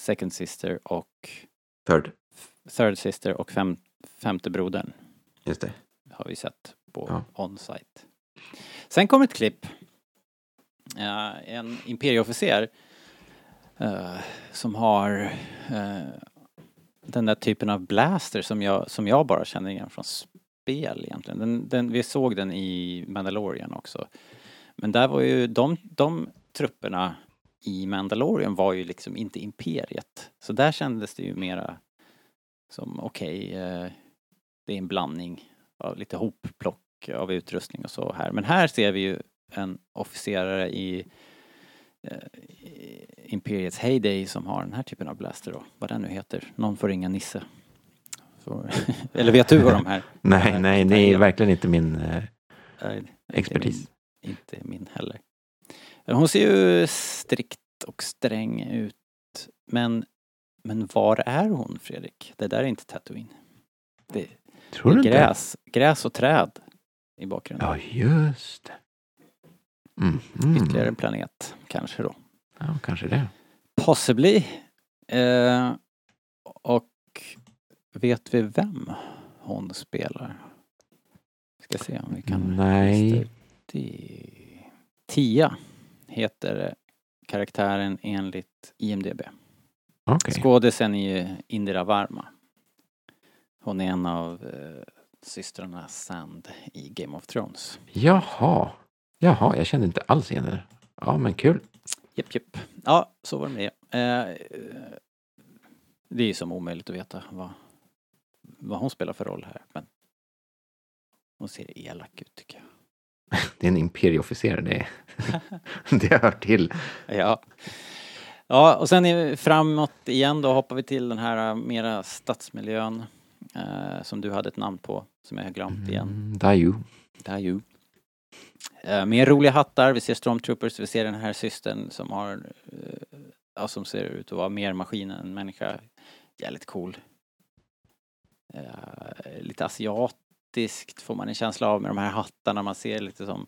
Second Sister och Third, Third Sister och fem, femte brodern just det. har vi sett på Ja. on-site. Sen kom ett klipp. Eh, en imperieofficer eh, som har eh, den där typen av blaster som jag, som jag bara känner igen från spel egentligen. Den, den, vi såg den i Mandalorian också. Men där var ju de, de trupperna i Mandalorian var ju liksom inte imperiet. Så där kändes det ju mera som okej, eh, det är en blandning av lite hopplock av utrustning och så här. Men här ser vi ju en officerare i Imperiets Heyday som har den här typen av blaster då. Vad den nu heter. Någon får ringa Nisse. Får, eller vet du vad de här? Nej, här nej, det är verkligen inte min eh, inte expertis. Min, inte min heller. Hon ser ju strikt och sträng ut. Men Men var är hon Fredrik? Det där är inte Tatooine. Det, Tror det du är inte? gräs, gräs och träd i bakgrunden. Ja, just det. Mm. Mm. Ytterligare en planet kanske då. Ja, kanske det. Possibly. Eh, och vet vi vem hon spelar? Ska se om vi kan Nej. det. Tia heter karaktären enligt IMDB. Okej. Skådisen är ju Indira Varma. Hon är en av eh, systrarna Sand i Game of Thrones. Jaha. Jaha, jag kände inte alls igen det. Ja, men kul. Japp, japp. Ja, så var det med det. eh, Det är ju som omöjligt att veta vad, vad hon spelar för roll här. Men hon ser elak ut tycker jag. Det är en imperieofficer, det, det hör till. Ja. Ja, och sen är vi framåt igen då hoppar vi till den här eh, mera stadsmiljön eh, som du hade ett namn på som jag har glömt igen. Mm, Dayu. Dayu. Eh, mer roliga hattar, vi ser stormtroopers, vi ser den här systern som har, eh, ja, som ser ut att vara mer maskin än människa. Jävligt cool. Eh, lite asiatiskt får man en känsla av med de här hattarna, man ser lite som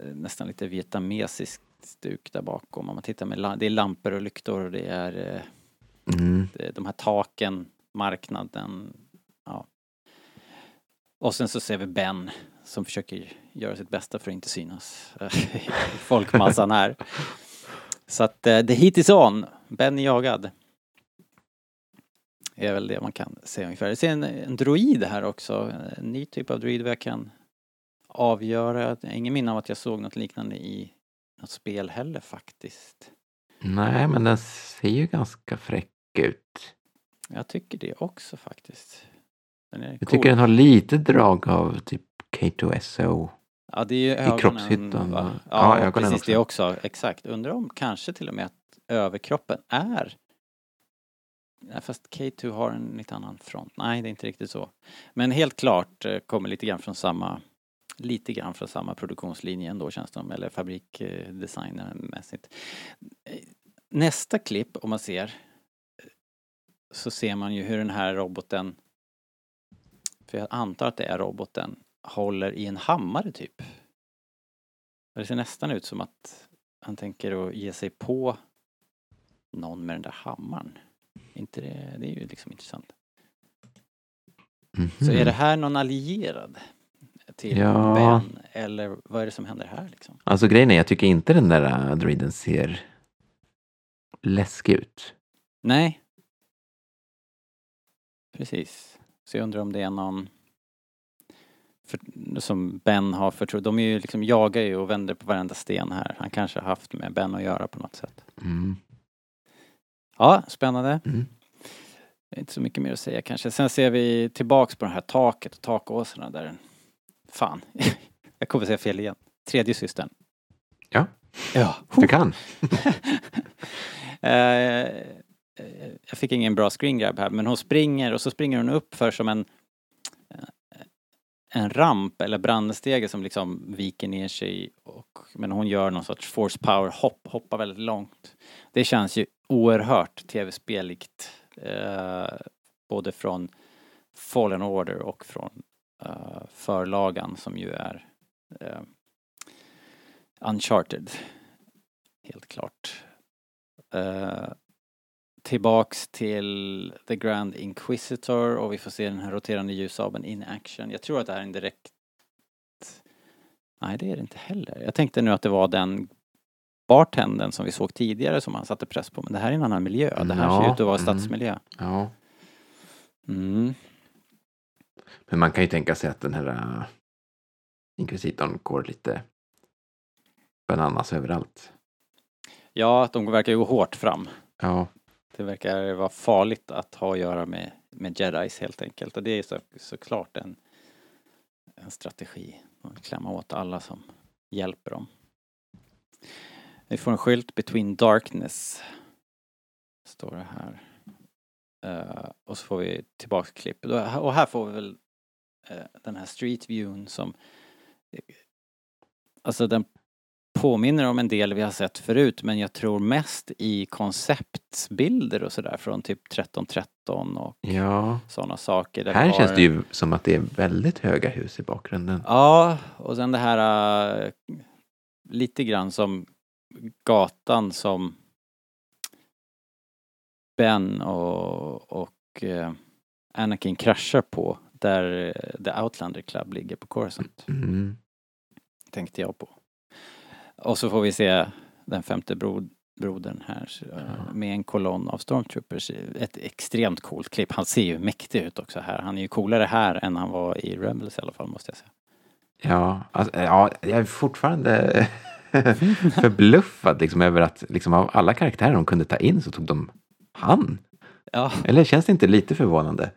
nästan lite vietnamesiskt stuk där bakom. Om man tittar med, det är lampor och lyktor och det är Mm. de här taken, marknaden, ja. Och sen så ser vi Ben som försöker göra sitt bästa för att inte synas i folkmassan här. Så att eh, the heat is on, Ben är jagad. är väl det man kan säga ungefär. Jag ser en, en droid här också, en ny typ av droid vad jag kan avgöra. Jag har ingen minne av att jag såg något liknande i något spel heller faktiskt. Nej, men den ser ju ganska fräck ut. Jag tycker det också faktiskt. Jag cool. tycker den har lite drag av typ K2SO. Ja, det är ju ögonen. kroppshyttan, va? Ja, Ja, precis också. det också. Exakt. Undrar om kanske till och med att överkroppen är Nej, fast K2 har en lite annan front. Nej, det är inte riktigt så. Men helt klart eh, kommer lite grann från samma lite grann från samma produktionslinje ändå känns det som, eller fabrikdesignermässigt. Eh, Nästa klipp, om man ser, så ser man ju hur den här roboten, för jag antar att det är roboten, håller i en hammare typ. Det ser nästan ut som att han tänker att ge sig på någon med den där hammaren. Inte det, det är ju liksom intressant. Mhm. Så är det här någon allierad till Ja. Ben eller vad är det som händer här liksom? Alltså grejen är, jag tycker inte den där äh, droiden ser läskig ut. Nej. Precis. Så jag undrar om det är någon för, som Ben har förtroende. De är ju liksom jagar ju och vänder på varenda sten här. Han kanske har haft med Ben att göra på något sätt. Mm. Ja, spännande. Mm. Inte så mycket mer att säga kanske. Sen ser vi tillbaks på det här taket och takåsarna där. Fan, jag kommer säga fel igen. Tredje systern. Ja. Ja. Du kan. Eh, eh, jag fick ingen bra screen grab här, men hon springer och så springer hon upp för som en en ramp eller brandstege som liksom viker ner sig och men hon gör någon sorts force power hopp, hoppar väldigt långt. Det känns ju oerhört tv-speligt eh, både från Fallen Order och från eh, förlagan som ju är eh, Uncharted. Helt klart. Eh, Tillbaks till The Grand Inquisitor och vi får se den här roterande ljussabeln in action. Jag tror att det här är en direkt... Nej, det är det inte heller. Jag tänkte nu att det var den bartendern som vi såg tidigare som han satte press på, men det här är en annan miljö. Det här ser Ja, ut att vara mm. stadsmiljö. Ja. Mm. Men man kan ju tänka sig att den här äh, inkvisitorn går lite bananas överallt. Ja, de verkar ju gå hårt fram. Ja. Det verkar vara farligt att ha att göra med, med jedis helt enkelt. Och det är så, såklart en, en strategi. Att klämma åt alla som hjälper dem. Vi får en skylt Between Darkness. Står det här. Uh, och så får vi tillbaks klipp. Och här får vi väl uh, den här street viewn som... Eh, alltså den påminner om en del vi har sett förut men jag tror mest i konceptbilder och sådär från typ 1313 och Ja, sådana saker. här har- känns det ju som att det är väldigt höga hus i bakgrunden. Ja, och sen det här äh, lite grann som gatan som Ben och, och äh, Anakin kraschar på där äh, The Outlander Club ligger på Coruscant. Mm. tänkte jag på. Och så får vi se den femte bro, brodern här eh, med en kolonn av stormtroopers. Ett extremt coolt klipp. Han ser ju mäktig ut också här. Han är ju coolare här än han var i Rebels i alla fall måste jag säga. Ja, alltså, ja, jag är fortfarande förbluffad liksom, över att liksom, av alla karaktärer de kunde ta in så tog de han. Ja, Eller känns det inte lite förvånande?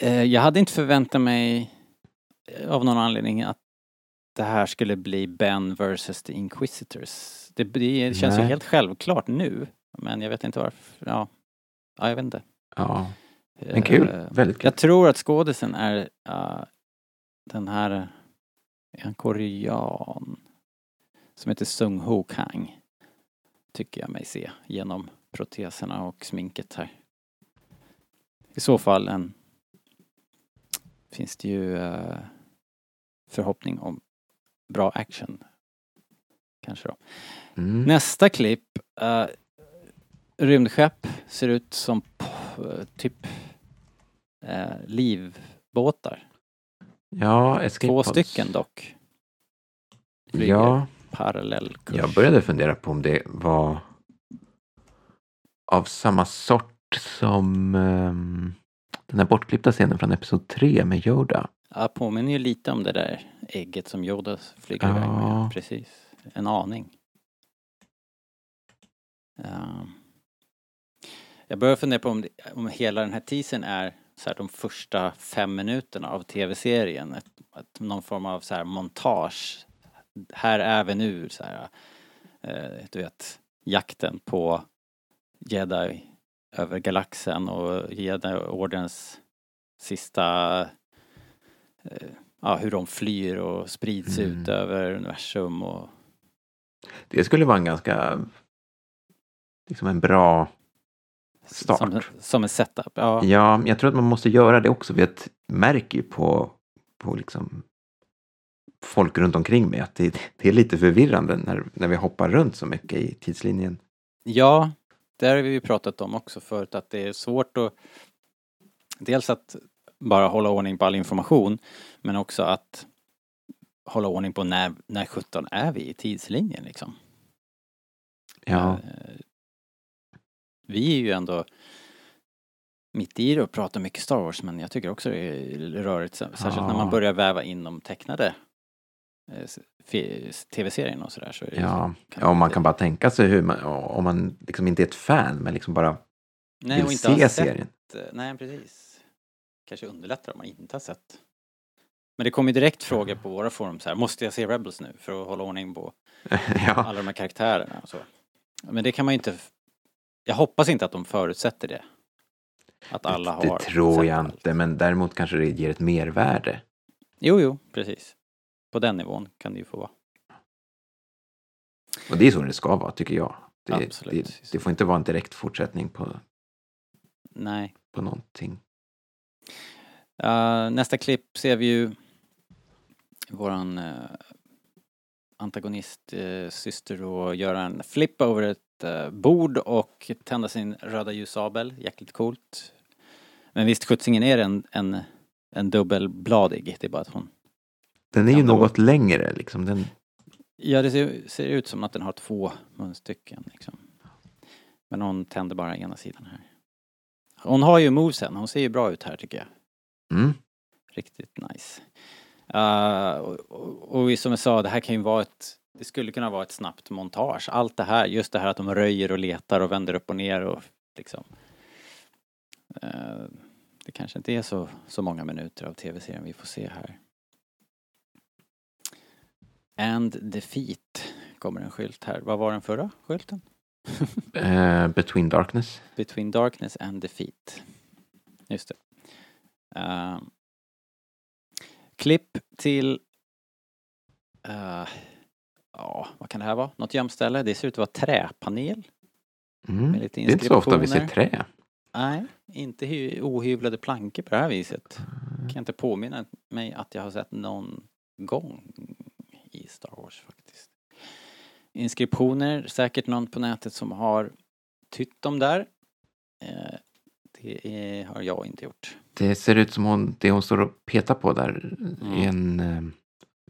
eh, jag hade inte förväntat mig eh, av någon anledning att det här skulle bli Ben versus the Inquisitors. Det, det känns ju Nej. helt självklart nu. Men jag vet inte varför. Ja, ja jag vet inte. Ja, men kul. Eh, Väldigt kul. Jag tror att skådisen är uh, den här, är han korean? Som heter Sung Ho Kang. Tycker jag mig se genom proteserna och sminket här. I så fall en finns det ju eh, förhoppning om bra action. Kanske då. Mm. Nästa klipp. Uh, rymdskepp ser ut som p- typ uh, livbåtar. Ja, escape Två pods. stycken dock. flyger. Ja, Parallellkurs. jag började fundera på om det var av samma sort som ehm, den här bortklippta scenen från Episod 3 med Yoda. Ja, påminner ju lite om det där ägget som Yoda flyger iväg med. Ja. Precis. En aning. Ja. Jag börjar fundera på om, det, om hela den här teasern är så här, de första fem minuterna av tv-serien. Ett, ett, någon form av så här montage. Här är vi nu så här. Eh, du vet, jakten på jedi över galaxen och jedi-orderns sista eh, ja, hur de flyr och sprids Mm. ut över universum och Det skulle vara en ganska, liksom en bra start. som, som en setup. Ja. Ja, jag tror att man måste göra det också. För jag märker ju på, på liksom folk runt omkring mig att det, det är lite förvirrande när, när vi hoppar runt så mycket i tidslinjen. ja, det har vi ju pratat om också förut att det är svårt att dels att bara hålla ordning på all information men också att hålla ordning på när, när 17 är vi i tidslinjen liksom. Ja, Eh, Vi är ju ändå mitt i det och pratar mycket Star Wars men jag tycker också det är rörigt särskilt när man Ja. börjar väva in de tecknade tv-serien och sådär så det ja. ja och man kan bara tänka sig hur man, om man liksom inte är ett fan men liksom bara Nej, vill se sett, serien. eh, Nej, precis. Kanske underlättar om man inte har sett. Men det kommer ju direkt frågor på våra forum så här, måste jag se Rebels nu för att hålla ordning på ja. alla de här karaktärerna och så. Men det kan man ju inte, jag hoppas inte att de förutsätter det. Att alla har det tror sett jag inte, men däremot kanske det ger ett mervärde. Jo, jo, precis. På den nivån kan det ju få vara. Och det är så det ska vara, tycker jag. Det, Absolut. det, det får inte vara en direkt fortsättning på, Nej. på någonting. Uh, nästa klipp ser vi ju våran uh, antagonist uh, syster då göra en flip över ett uh, bord och tända sin röda ljussabel. Jäkligt coolt. Men visst sjuttsingen är det en, en, en dubbelbladig. Det är bara att hon... Den är ju något längre liksom. Den, Ja, det ser, ser ut som att den har två munstycken liksom. Men hon tänder bara ena sidan här. Hon har ju movesen. Hon ser ju bra ut här tycker jag. mm, Riktigt nice. Uh, och, och, och som jag sa, det här kan ju vara ett det skulle kunna vara ett snabbt montage. Allt det här, just det här att de röjer och letar och vänder upp och ner och liksom. Eh, det kanske inte är så, så många minuter av tv-serien vi får se här. And defeat kommer en skylt här. Vad var den förra skylten? eh, Between Darkness. Between darkness and defeat. Just det. Uh, klipp till uh, ja, vad kan det här vara? Något gömställe? Det ser ut att vara träpanel. Mm. Med lite Det är inte så ofta vi ser trä. Nej, inte hy- ohyvlade plankor på det här viset. Kan jag inte påminna mig att jag har sett någon gång i Star Wars faktiskt. Inskriptioner, säkert någon på nätet som har tytt dem där. Eh, Det är, har jag inte gjort. Det ser ut som hon, det hon står och petar på där Mm. är en eh,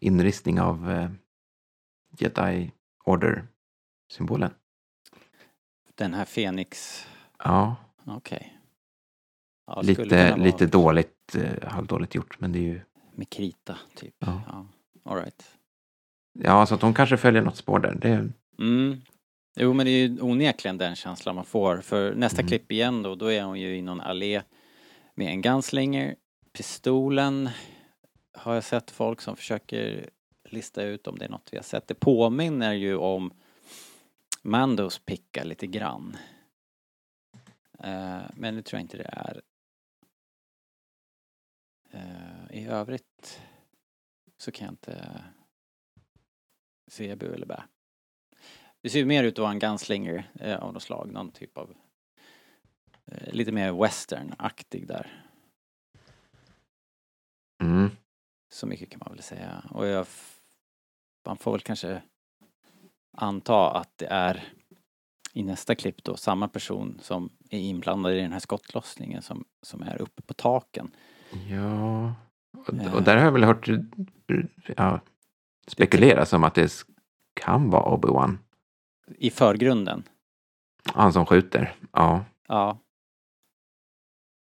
inristning av eh, Jedi Order-symbolen. Den här Fenix, Ja, okej. Ja, skulle kunna lite, vara lite dåligt, eh, halvdåligt gjort, men det är ju... Med krita, typ. Ja. Ja. All right. Ja, så att hon kanske följer något spår där. Det, Mm. Jo men det är ju onekligen den känslan man får. För nästa Mm. klipp igen då, då är hon ju i någon allé med en gunslinger. Pistolen har jag sett folk som försöker lista ut om det är något vi har sett. Det påminner ju om Mandos picka lite grann. Eh, men det tror jag inte det är. Eh, I övrigt så kan jag inte se bu eller bä. Det ser ju mer ut att vara en gunslinger eh, av något slag, någon typ av eh, lite mer western-aktig där. mm. Så mycket kan man väl säga. Och jag, man får väl kanske anta att det är i nästa klipp då samma person som är inblandad i den här skottlossningen som, som är uppe på taken. Ja, och, Eh. och där har jag väl hört ja, spekuleras om att det kan vara Obi-Wan. I förgrunden. Han som skjuter. Ja. Ja.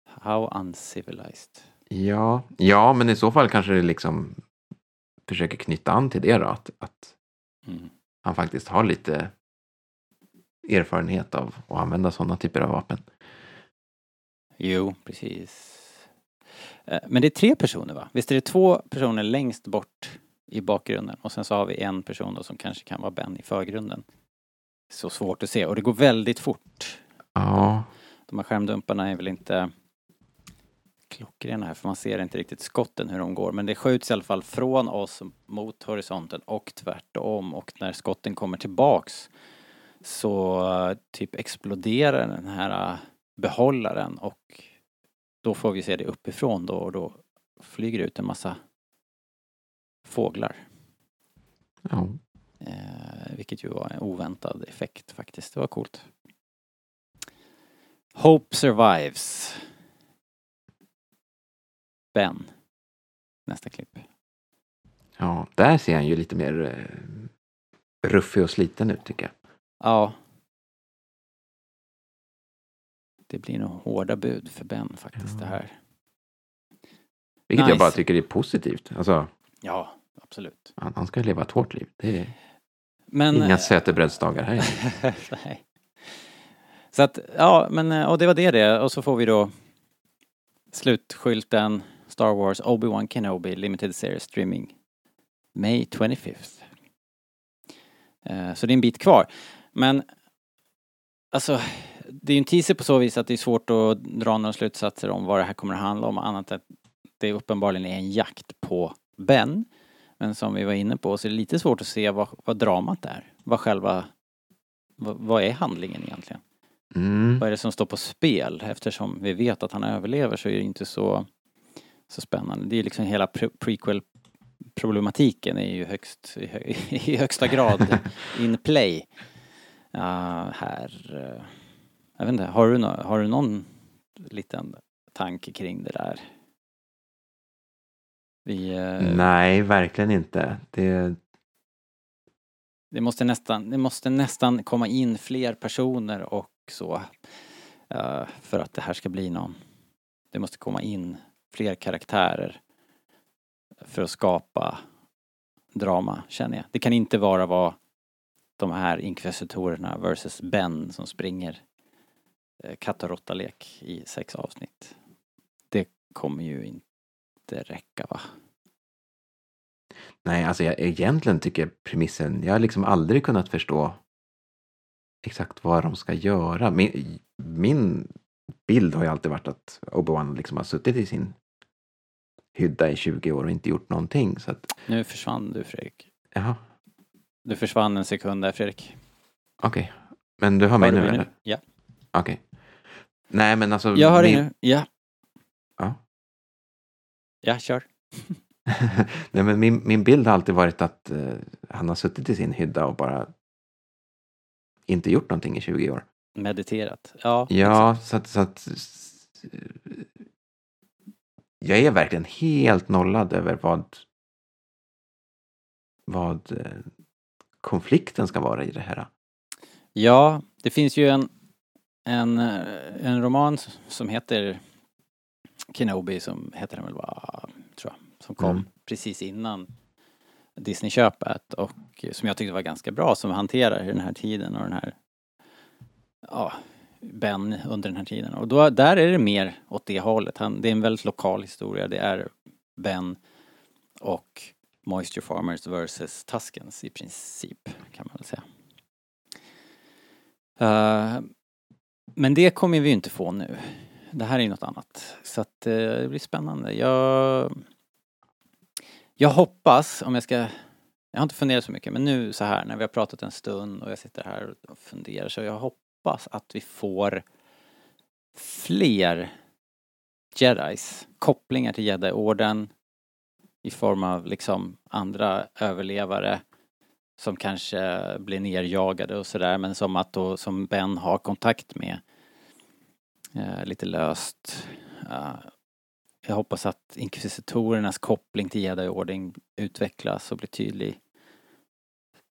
How uncivilized. Ja, ja, men i så fall kanske det liksom försöker knyta an till det då. Att, att Mm. han faktiskt har lite erfarenhet av att använda sådana typer av vapen. Jo, precis. Eh, Men det är tre personer va? Visst är det två personer längst bort i bakgrunden. Och sen så har vi en person då som kanske kan vara Ben i förgrunden. Så svårt att se. Och det går väldigt fort. Ja, De här skärmdumparna är väl inte klockrena här för man ser inte riktigt skotten hur de går. Men det skjuts i alla fall från oss mot horisonten och tvärtom. Och när skotten kommer tillbaks så eh, typ exploderar den här eh, behållaren. Och då får vi se det uppifrån då och då flyger ut en massa fåglar. ja. Eh, vilket ju var en oväntad effekt faktiskt. Det var coolt. Hope survives. Ben. Nästa klipp. ja, där ser han ju lite mer eh, ruffig och sliten ut tycker jag. Ja. Det blir nog hårda bud för Ben faktiskt Ja. det här. Vilket Nice. jag bara tycker är positivt. Alltså, Ja, absolut. han, han ska leva ett hårt liv. Det är Men... inga sötebrödsdagar här. Nej. Så att, ja, men eh, och det var det det. Och så får vi då slutskylten Star Wars Obi-Wan Kenobi Limited Series Streaming May 25th. Eh, Så det är en bit kvar. Men alltså, det är ju en teaser på så vis att det är svårt att dra några slutsatser om vad det här kommer att handla om annat än att det uppenbarligen är en jakt på Ben. Men som vi var inne på så är det lite svårt att se vad, vad dramat är. Vad själva, vad, vad är handlingen egentligen? Mm. Vad är det som står på spel? Eftersom vi vet att han överlever så är det inte så, så spännande. Det är liksom hela pre- prequel-problematiken är ju högst, i, hö, i högsta grad in play. Ja, här, eh, jag vet inte, har du, nå- har du någon liten tanke kring det där? Vi, eh, Nej, verkligen inte. Det, Det måste nästan, det måste nästan komma in fler personer och så eh, för att det här ska bli någon. Det måste komma in fler karaktärer för att skapa drama, känner jag. Det kan inte bara vara de här inkvisitorerna versus Ben som springer eh, katt och råttalek i sex avsnitt. Det kommer ju inte räcka va? nej, alltså jag egentligen tycker premissen, jag har liksom aldrig kunnat förstå exakt vad de ska göra. Min, min bild har ju alltid varit att Obi-Wan liksom har suttit i sin hydda i 20 år och inte gjort någonting. Så att, Nu försvann du Fredrik. jaha. Du försvann en sekund där Fredrik. Okej. Men du hör mig nu mig eller? Ja. Okej. Nej men alltså. Jag hör dig min- nu. Ja. Ja, kör. Nej men min, min bild har alltid varit att eh, han har suttit i sin hydda och bara inte gjort någonting i 20 år. Mediterat. Ja, Ja, så att, så att jag är verkligen helt nollad över vad vad eh, konflikten ska vara i det här. Ja, det finns ju en, en, eh, en roman som heter Kenobi, som heter den väl bara, tror jag, som kom Mm. precis innan Disney-köpet och som jag tyckte var ganska bra, som hanterar den här tiden och den här, ja, Ben under den här tiden. Och då, där är det mer åt det hållet. Han, det är en väldigt lokal historia. Det är Ben och Moisture Farmers versus Tuskens i princip, kan man väl säga. Eh, men det kommer vi ju inte få nu. Det här är ju något annat. Så att eh, det blir spännande. Jag, jag hoppas, om jag ska... Jag har inte funderat så mycket, men nu så här när vi har pratat en stund och jag sitter här och funderar så jag hoppas att vi får fler jedis, kopplingar till jedi-orden i form av liksom andra överlevare som kanske blir nerjagade och sådär men som att då som Ben har kontakt med eh, lite löst. Eh, jag hoppas att inkvisitorernas koppling till jedi-ordning utvecklas och blir tydlig.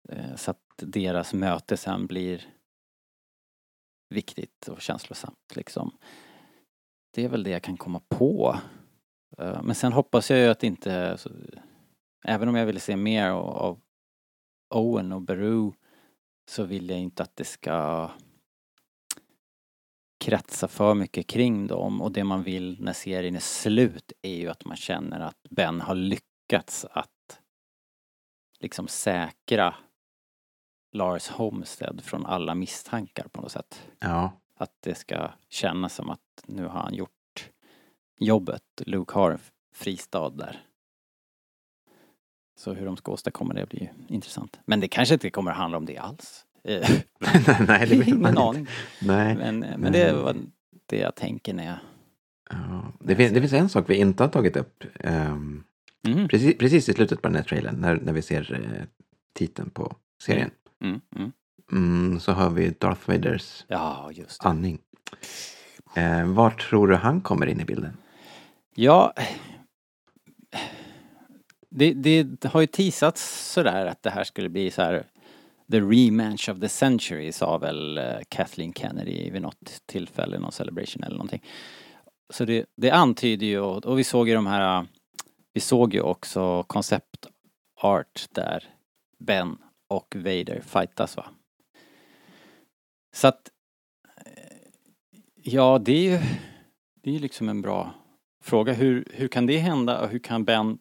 Eh, så att deras möte sen blir viktigt och känslosamt liksom. Det är väl det jag kan komma på. Eh, men sen hoppas jag ju att inte, så, även om jag vill se mer av, av Owen och Beru så vill jag inte att det ska kretsa för mycket kring dem och det man vill när serien är slut är ju att man känner att Ben har lyckats att liksom säkra Lars Homestead från alla misstankar på något sätt. Ja, Att det ska kännas som att nu har han gjort jobbet. Luke har en fristad där. Så hur de ska åstadkomma det blir ju intressant. Men det kanske inte kommer att handla om det alls. Eh, nej det vet man Ingen inte. aning. Nej. Men, men det var det jag tänker när jag... Ja. Det, finns, det finns en sak vi inte har tagit upp. ehm, Mm, precis, precis i slutet på den här trailern, när, när vi ser eh, titeln på serien, mm, mm. mm, så hör vi Darth Vaders Ja, andning. Eh, var tror du han kommer in i bilden? Ja, det, det har ju teasats sådär att det här skulle bli så här The rematch of the century sa väl eh, Kathleen Kennedy vid något tillfälle, någon celebration eller någonting. Så det, det antyder ju, och, vi såg ju de här, vi såg ju också koncept art där Ben och Vader fightas va. Så att, eh, ja det är ju, det är ju liksom en bra fråga. Hur, hur kan det hända och hur kan Ben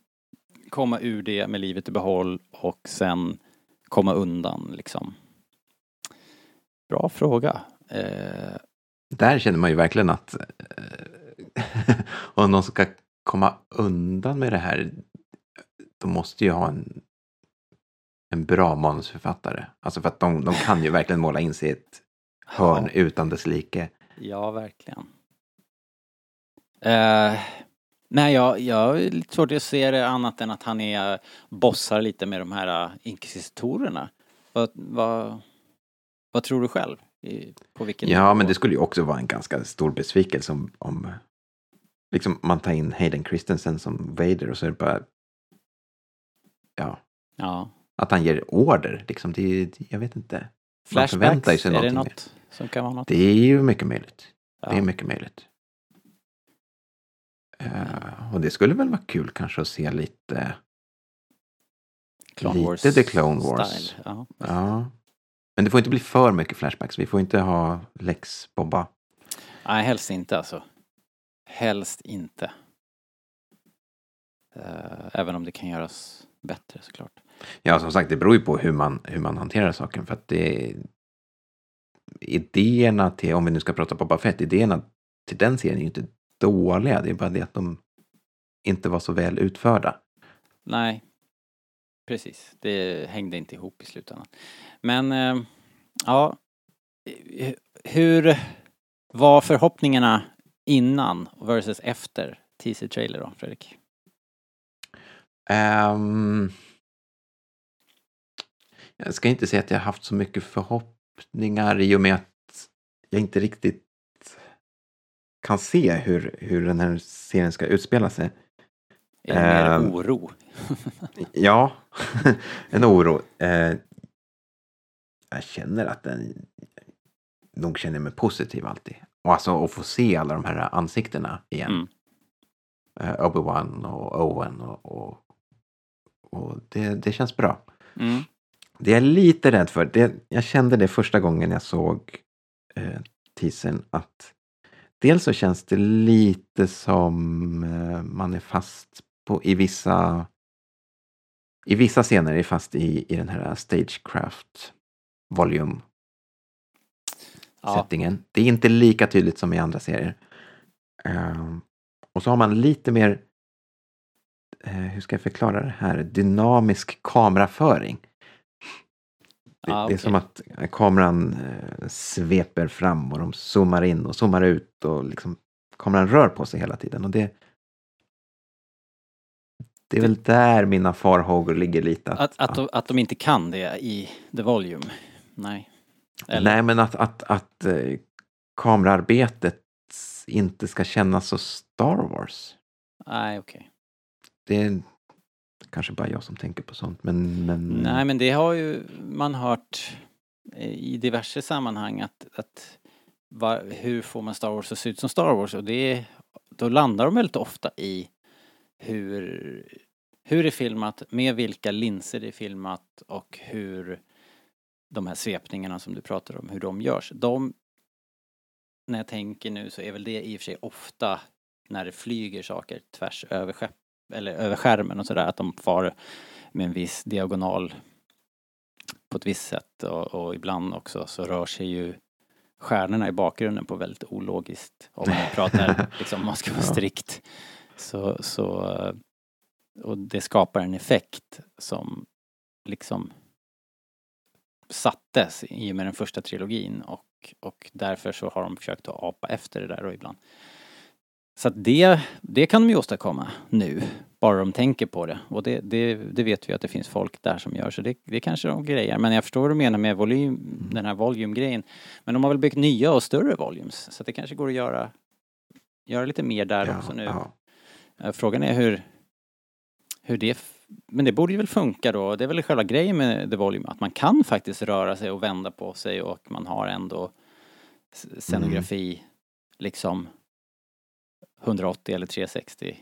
komma ur det med livet i behåll och sen komma undan liksom? Bra fråga. Eh, Där känner man ju verkligen att eh, om någon ska komma undan med det här, då måste ju ha en, en bra manusförfattare. Alltså för att de, de kan ju verkligen måla in sig i ett hörn utan dess like. Ja, verkligen. Eh, nej, jag, jag har lite svårt att se det annat än att han är bossar lite med de här uh, inkvisitorerna. Vad, vad, vad tror du själv? I, på vilken Ja, nivå? men det skulle ju också vara en ganska stor besvikelse om, om liksom man tar in Hayden Christensen som Vader och så är det bara ja, Ja. att han ger order. Liksom, det är, jag vet inte. Flashbacks, är det något som kan vara något? Det är ju mycket möjligt. Ja. Det är mycket möjligt. Eh, och det skulle väl vara kul kanske att se lite, Clone lite Wars The Clone Wars. Ja. ja. Men det får inte bli för mycket flashbacks. Vi får inte ha Lex Bobba. Nej, helst inte alltså. Helst inte. Eh, även om det kan göras bättre såklart. Ja, som sagt, det beror ju på hur man, hur man hanterar saken. För att det idéerna till, om vi nu ska prata Boba Fett, idéerna till den serien är ju inte dåliga. Det är bara det att de inte var så väl utförda. Nej. precis. Det hängde inte ihop i slutändan. Men, eh, ja. Hur var förhoppningarna innan versus efter teaser-trailer då, Fredrik? Ehm, jag ska inte säga att jag haft så mycket förhoppningar i och med att jag inte riktigt kan se hur, hur den här serien ska utspela sig. Är det mer Ehm. oro? Ja, en oro. Eh, jag känner att den... Nog känner mig positiv alltid. Och alltså att få se alla de här ansiktena igen. Mm. Eh, Obi-Wan och Owen och, och, och det, det känns bra. Mm. Det jag är lite rädd för, det, jag kände det första gången jag såg eh, teasern att dels så känns det lite som eh, man är fast på, i vissa i vissa scener är fast i, i den här Stagecraft volume Ja, settingen. Det är inte lika tydligt som i andra serier. Ehm, och så har man lite mer, eh, hur ska jag förklara det här, dynamisk kameraföring. Det, Ah, det är som att eh, kameran eh, sveper fram och de zoomar in och zoomar ut och liksom kameran rör på sig hela tiden. Och det, det är väl där mina farhågor ligger lite. att, att, de, att de inte kan det i The Volume? Nej. Eller? Nej, men att, att, att eh, kamerarbetet inte ska kännas så Star Wars. Nej, okej. Det är kanske bara jag som tänker på sånt, men... men Nej, men det har ju man hört eh, i diverse sammanhang att, att va, hur får man Star Wars att se ut som Star Wars? Och det, då landar de väldigt ofta i hur, hur det är filmat, med vilka linser det är filmat och hur de här svepningarna som du pratar om, hur de görs. De, när jag tänker nu så är väl det i och för sig ofta när det flyger saker tvärs över, skepp, eller över skärmen och sådär, att de far med en viss diagonal på ett visst sätt och, och ibland också så rör sig ju stjärnorna i bakgrunden på väldigt ologiskt om man pratar liksom om man ska vara strikt. Så, så och det skapar en effekt som liksom sattes i och med den första trilogin och, och därför så har de försökt att apa efter det där och ibland. Så att det, det kan de ju åstadkomma nu, bara de tänker på det. Och det, det, det vet vi att det finns folk där som gör, så det, det kanske de grejer. Men jag förstår vad du menar med volym, den här volymgrejen. Men de har väl byggt nya och större volumes, så det kanske går att göra, göra lite mer där ja, också nu. ja. Eh, Frågan är hur, hur det, men det borde ju väl funka då. Det är väl själva grejen med The Volume, att man kan faktiskt röra sig och vända på sig och man har ändå scenografi liksom 180 eller 360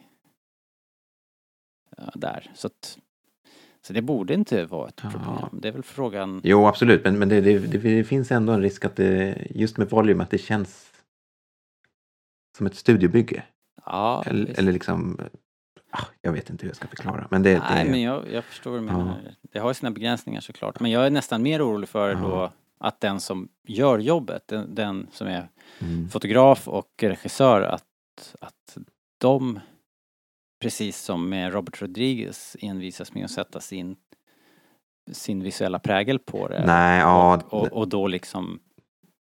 ja, där. Så att, så det borde inte vara ett Ja. problem. Det är väl frågan, Jo, absolut, men, men det, det, det, det finns ändå en risk att det, just med volym, att det känns som ett studiobygge. ja, eller, visst. eller liksom, ah, jag vet inte hur jag ska förklara. Men det, Nej, det, men jag, jag förstår vad du Ja. menar. Det har sina begränsningar såklart. Men jag är nästan mer orolig för Ja. då att den som gör jobbet, den, den som är mm, fotograf och regissör, att, att de, precis som med Robert Rodriguez, envisas med att sätta sin, sin visuella prägel på det. nej, ja, och, och, och då liksom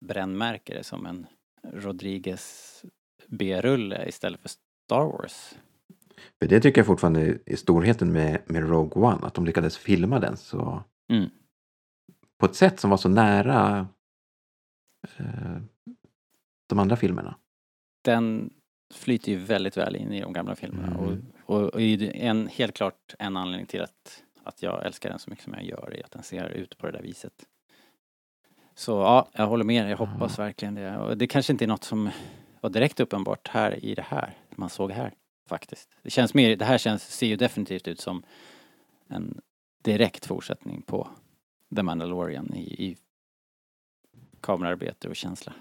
brännmärker det som en Rodriguez B-rulle istället för Star Wars. för det tycker jag fortfarande är storheten med, med Rogue One, att de lyckades filma den så Mm. på ett sätt som var så nära eh, de andra filmerna. den flyter ju väldigt väl in i de gamla filmerna Mm. och, och, och är en, helt klart en anledning till att, att jag älskar den så mycket som jag gör är att den ser ut på det där viset. Så ja, jag håller med. Jag hoppas verkligen det. Och det kanske inte är något som var direkt uppenbart här i det här man såg här faktiskt. Det känns mer, det här känns, ser ju definitivt ut som en direkt fortsättning på The Mandalorian i, i kamerarbete och känsla.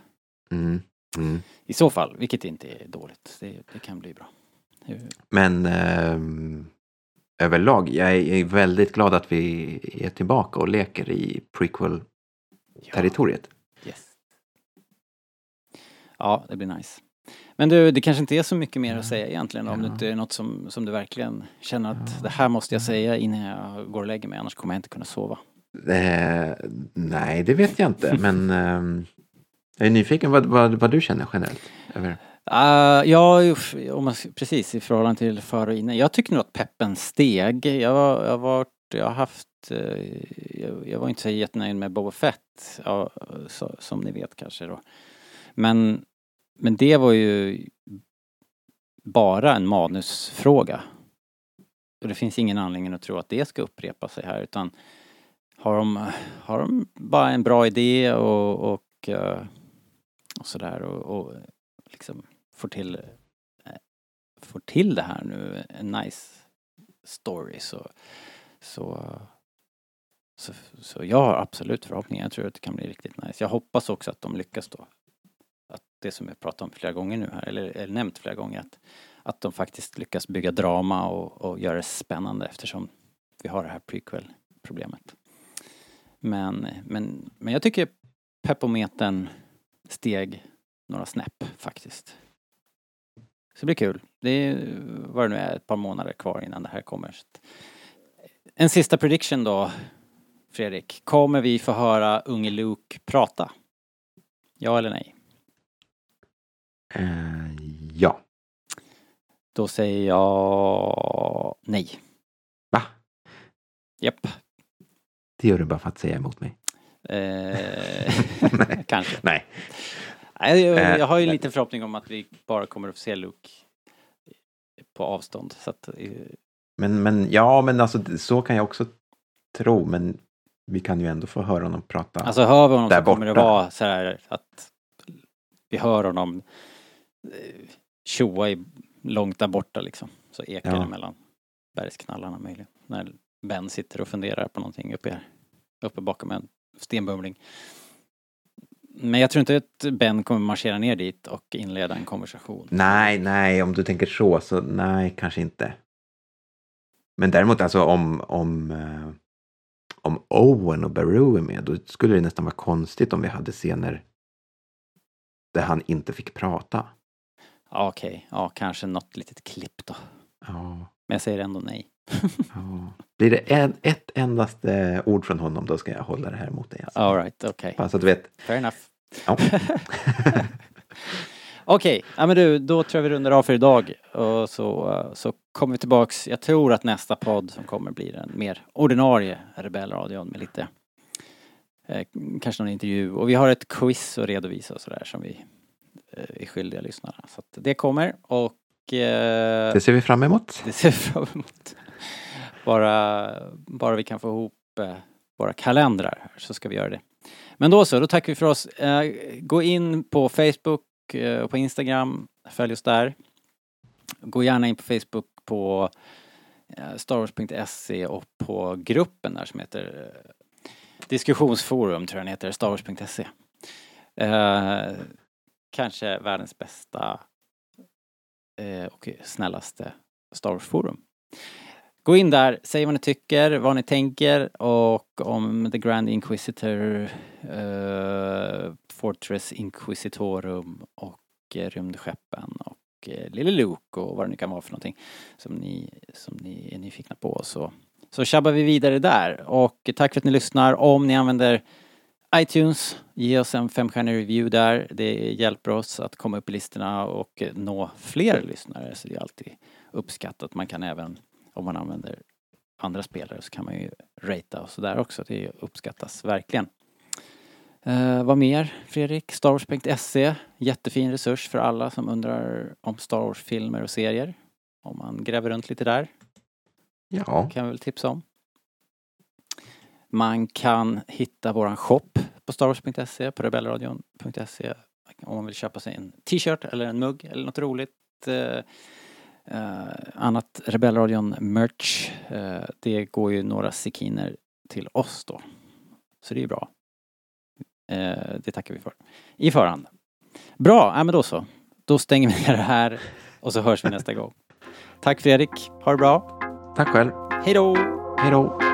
Mm, mm. I så fall, vilket inte är dåligt. Det, det kan bli bra. Men ehm, överlag, jag är, jag är väldigt glad att vi är tillbaka och leker i prequel-territoriet. Yes. Ja, det blir nice. Men du, det kanske inte är så mycket mer att säga egentligen om det inte är något som, som du verkligen känner att det här måste jag säga innan jag går och lägger mig annars kommer jag inte kunna sova. Eh, nej, det vet jag inte, men ehm, jag är nyfiken vad, vad, vad du känner generellt. Över. Uh, ja, om man, precis i förhållande till före och innan. Jag tycker nog att peppen steg. Jag, var, jag, var, jag har haft, eh, jag, jag var inte så jättenöjd med Boba Fett, ja, så, som ni vet kanske då. Men, men det var ju bara en manusfråga. Och det finns ingen anledning att tro att det ska upprepa sig här utan har de, har de bara en bra idé och, och, uh, och sådär och, och liksom får till, eh, får till det här nu, en nice story så, så, så, så jag har absolut förhoppningar. Jag tror att det kan bli riktigt nice. Jag hoppas också att de lyckas då. Att det som jag pratat om flera gånger nu här, eller, eller nämnt flera gånger, att, att de faktiskt lyckas bygga drama och, och göra det spännande eftersom vi har det här prequel-problemet. Men, men, men jag tycker pepometern steg några snäpp faktiskt. Så det blir kul. Det är vad det nu är, ett par månader kvar innan det här kommer. Att- En sista prediction då, Fredrik. Kommer vi få höra unge Luke prata? Ja eller nej? Eh, ja. Då säger jag nej. Va? Japp. Det gör du bara för att säga emot mig. Eh, kanske. Nej. Nej, jag, Eh, jag har ju en liten förhoppning om att vi bara kommer att få se Luke på avstånd. Så att, eh, Men, men ja, men alltså så kan jag också tro. Men vi kan ju ändå få höra honom prata. Alltså hör vi honom Där så kommer det borta. vara så här att vi hör honom tjoa i, långt där borta liksom. Så ekar Ja. det mellan bergsknallarna möjligen. När Ben sitter och funderar på någonting uppe, här, uppe bakom en stenbumling. Men jag tror inte att Ben kommer marschera ner dit och inleda en konversation. Nej, nej, om du tänker så, så nej, kanske inte. Men däremot alltså om, om, eh, om Owen och Baru är med, då skulle det nästan vara konstigt om vi hade scener där han inte fick prata. Okej, ja kanske något litet klipp då. Ja, Men jag säger ändå nej. ja. Blir det en, ett endaste ord från honom, då ska jag hålla det här mot dig. Alltså. Alright, okej. Bara så att du vet. Fair enough. Ja. Okej, ja men du, då tror jag vi rundar av för idag och så, så kommer vi tillbaks. Jag tror att nästa podd som kommer blir en mer ordinarie Rebellradion med lite eh, kanske någon intervju och vi har ett quiz att redovisa och sådär som vi eh, är skyldiga lyssnarna. Så att det kommer och eh, Det ser vi fram emot. det ser vi fram emot. Bara, bara vi kan få ihop eh, våra kalendrar här så ska vi göra det. Men då så, då tackar vi för oss. Eh, gå in på Facebook eh, och på Instagram, följ oss där. Gå gärna in på Facebook på eh, starwars.se och på gruppen där som heter eh, Diskussionsforum tror jag den heter, starwars.se. Eh, kanske världens bästa eh, och snällaste Star Wars-forum. Gå in där, säg vad ni tycker, vad ni tänker och om The Grand Inquisitor, uh, Fortress Inquisitorum och eh, rymdskeppen och eh, Lille Luke och vad det nu kan vara för någonting som ni, som ni är nyfikna på så, så tjabbar vi vidare där och tack för att ni lyssnar. Om ni använder iTunes, ge oss en femstjärnig review där. Det hjälper oss att komma upp i listorna och nå fler lyssnare så det är alltid uppskattat. Man kan även, om man använder andra spelare så kan man ju ratea och sådär också. Det uppskattas verkligen. Eh, vad mer Fredrik? Starwars.se, jättefin resurs för alla som undrar om Star Wars-filmer och serier. Om man gräver runt lite där Ja, kan jag väl tipsa om. Man kan hitta våran shop på starwars.se, på rebellradion.se om man vill köpa sig en t-shirt eller en mugg eller något roligt. Eh, annat Rebellradion merch. Eh, det går ju några sekiner till oss då. Så det är bra. Eh, det tackar vi för. I förhand. Bra, ja, men då så. Då stänger vi ner det här och så hörs vi nästa gång. Tack Fredrik, ha det bra. tack själv. Hej då! Hej då.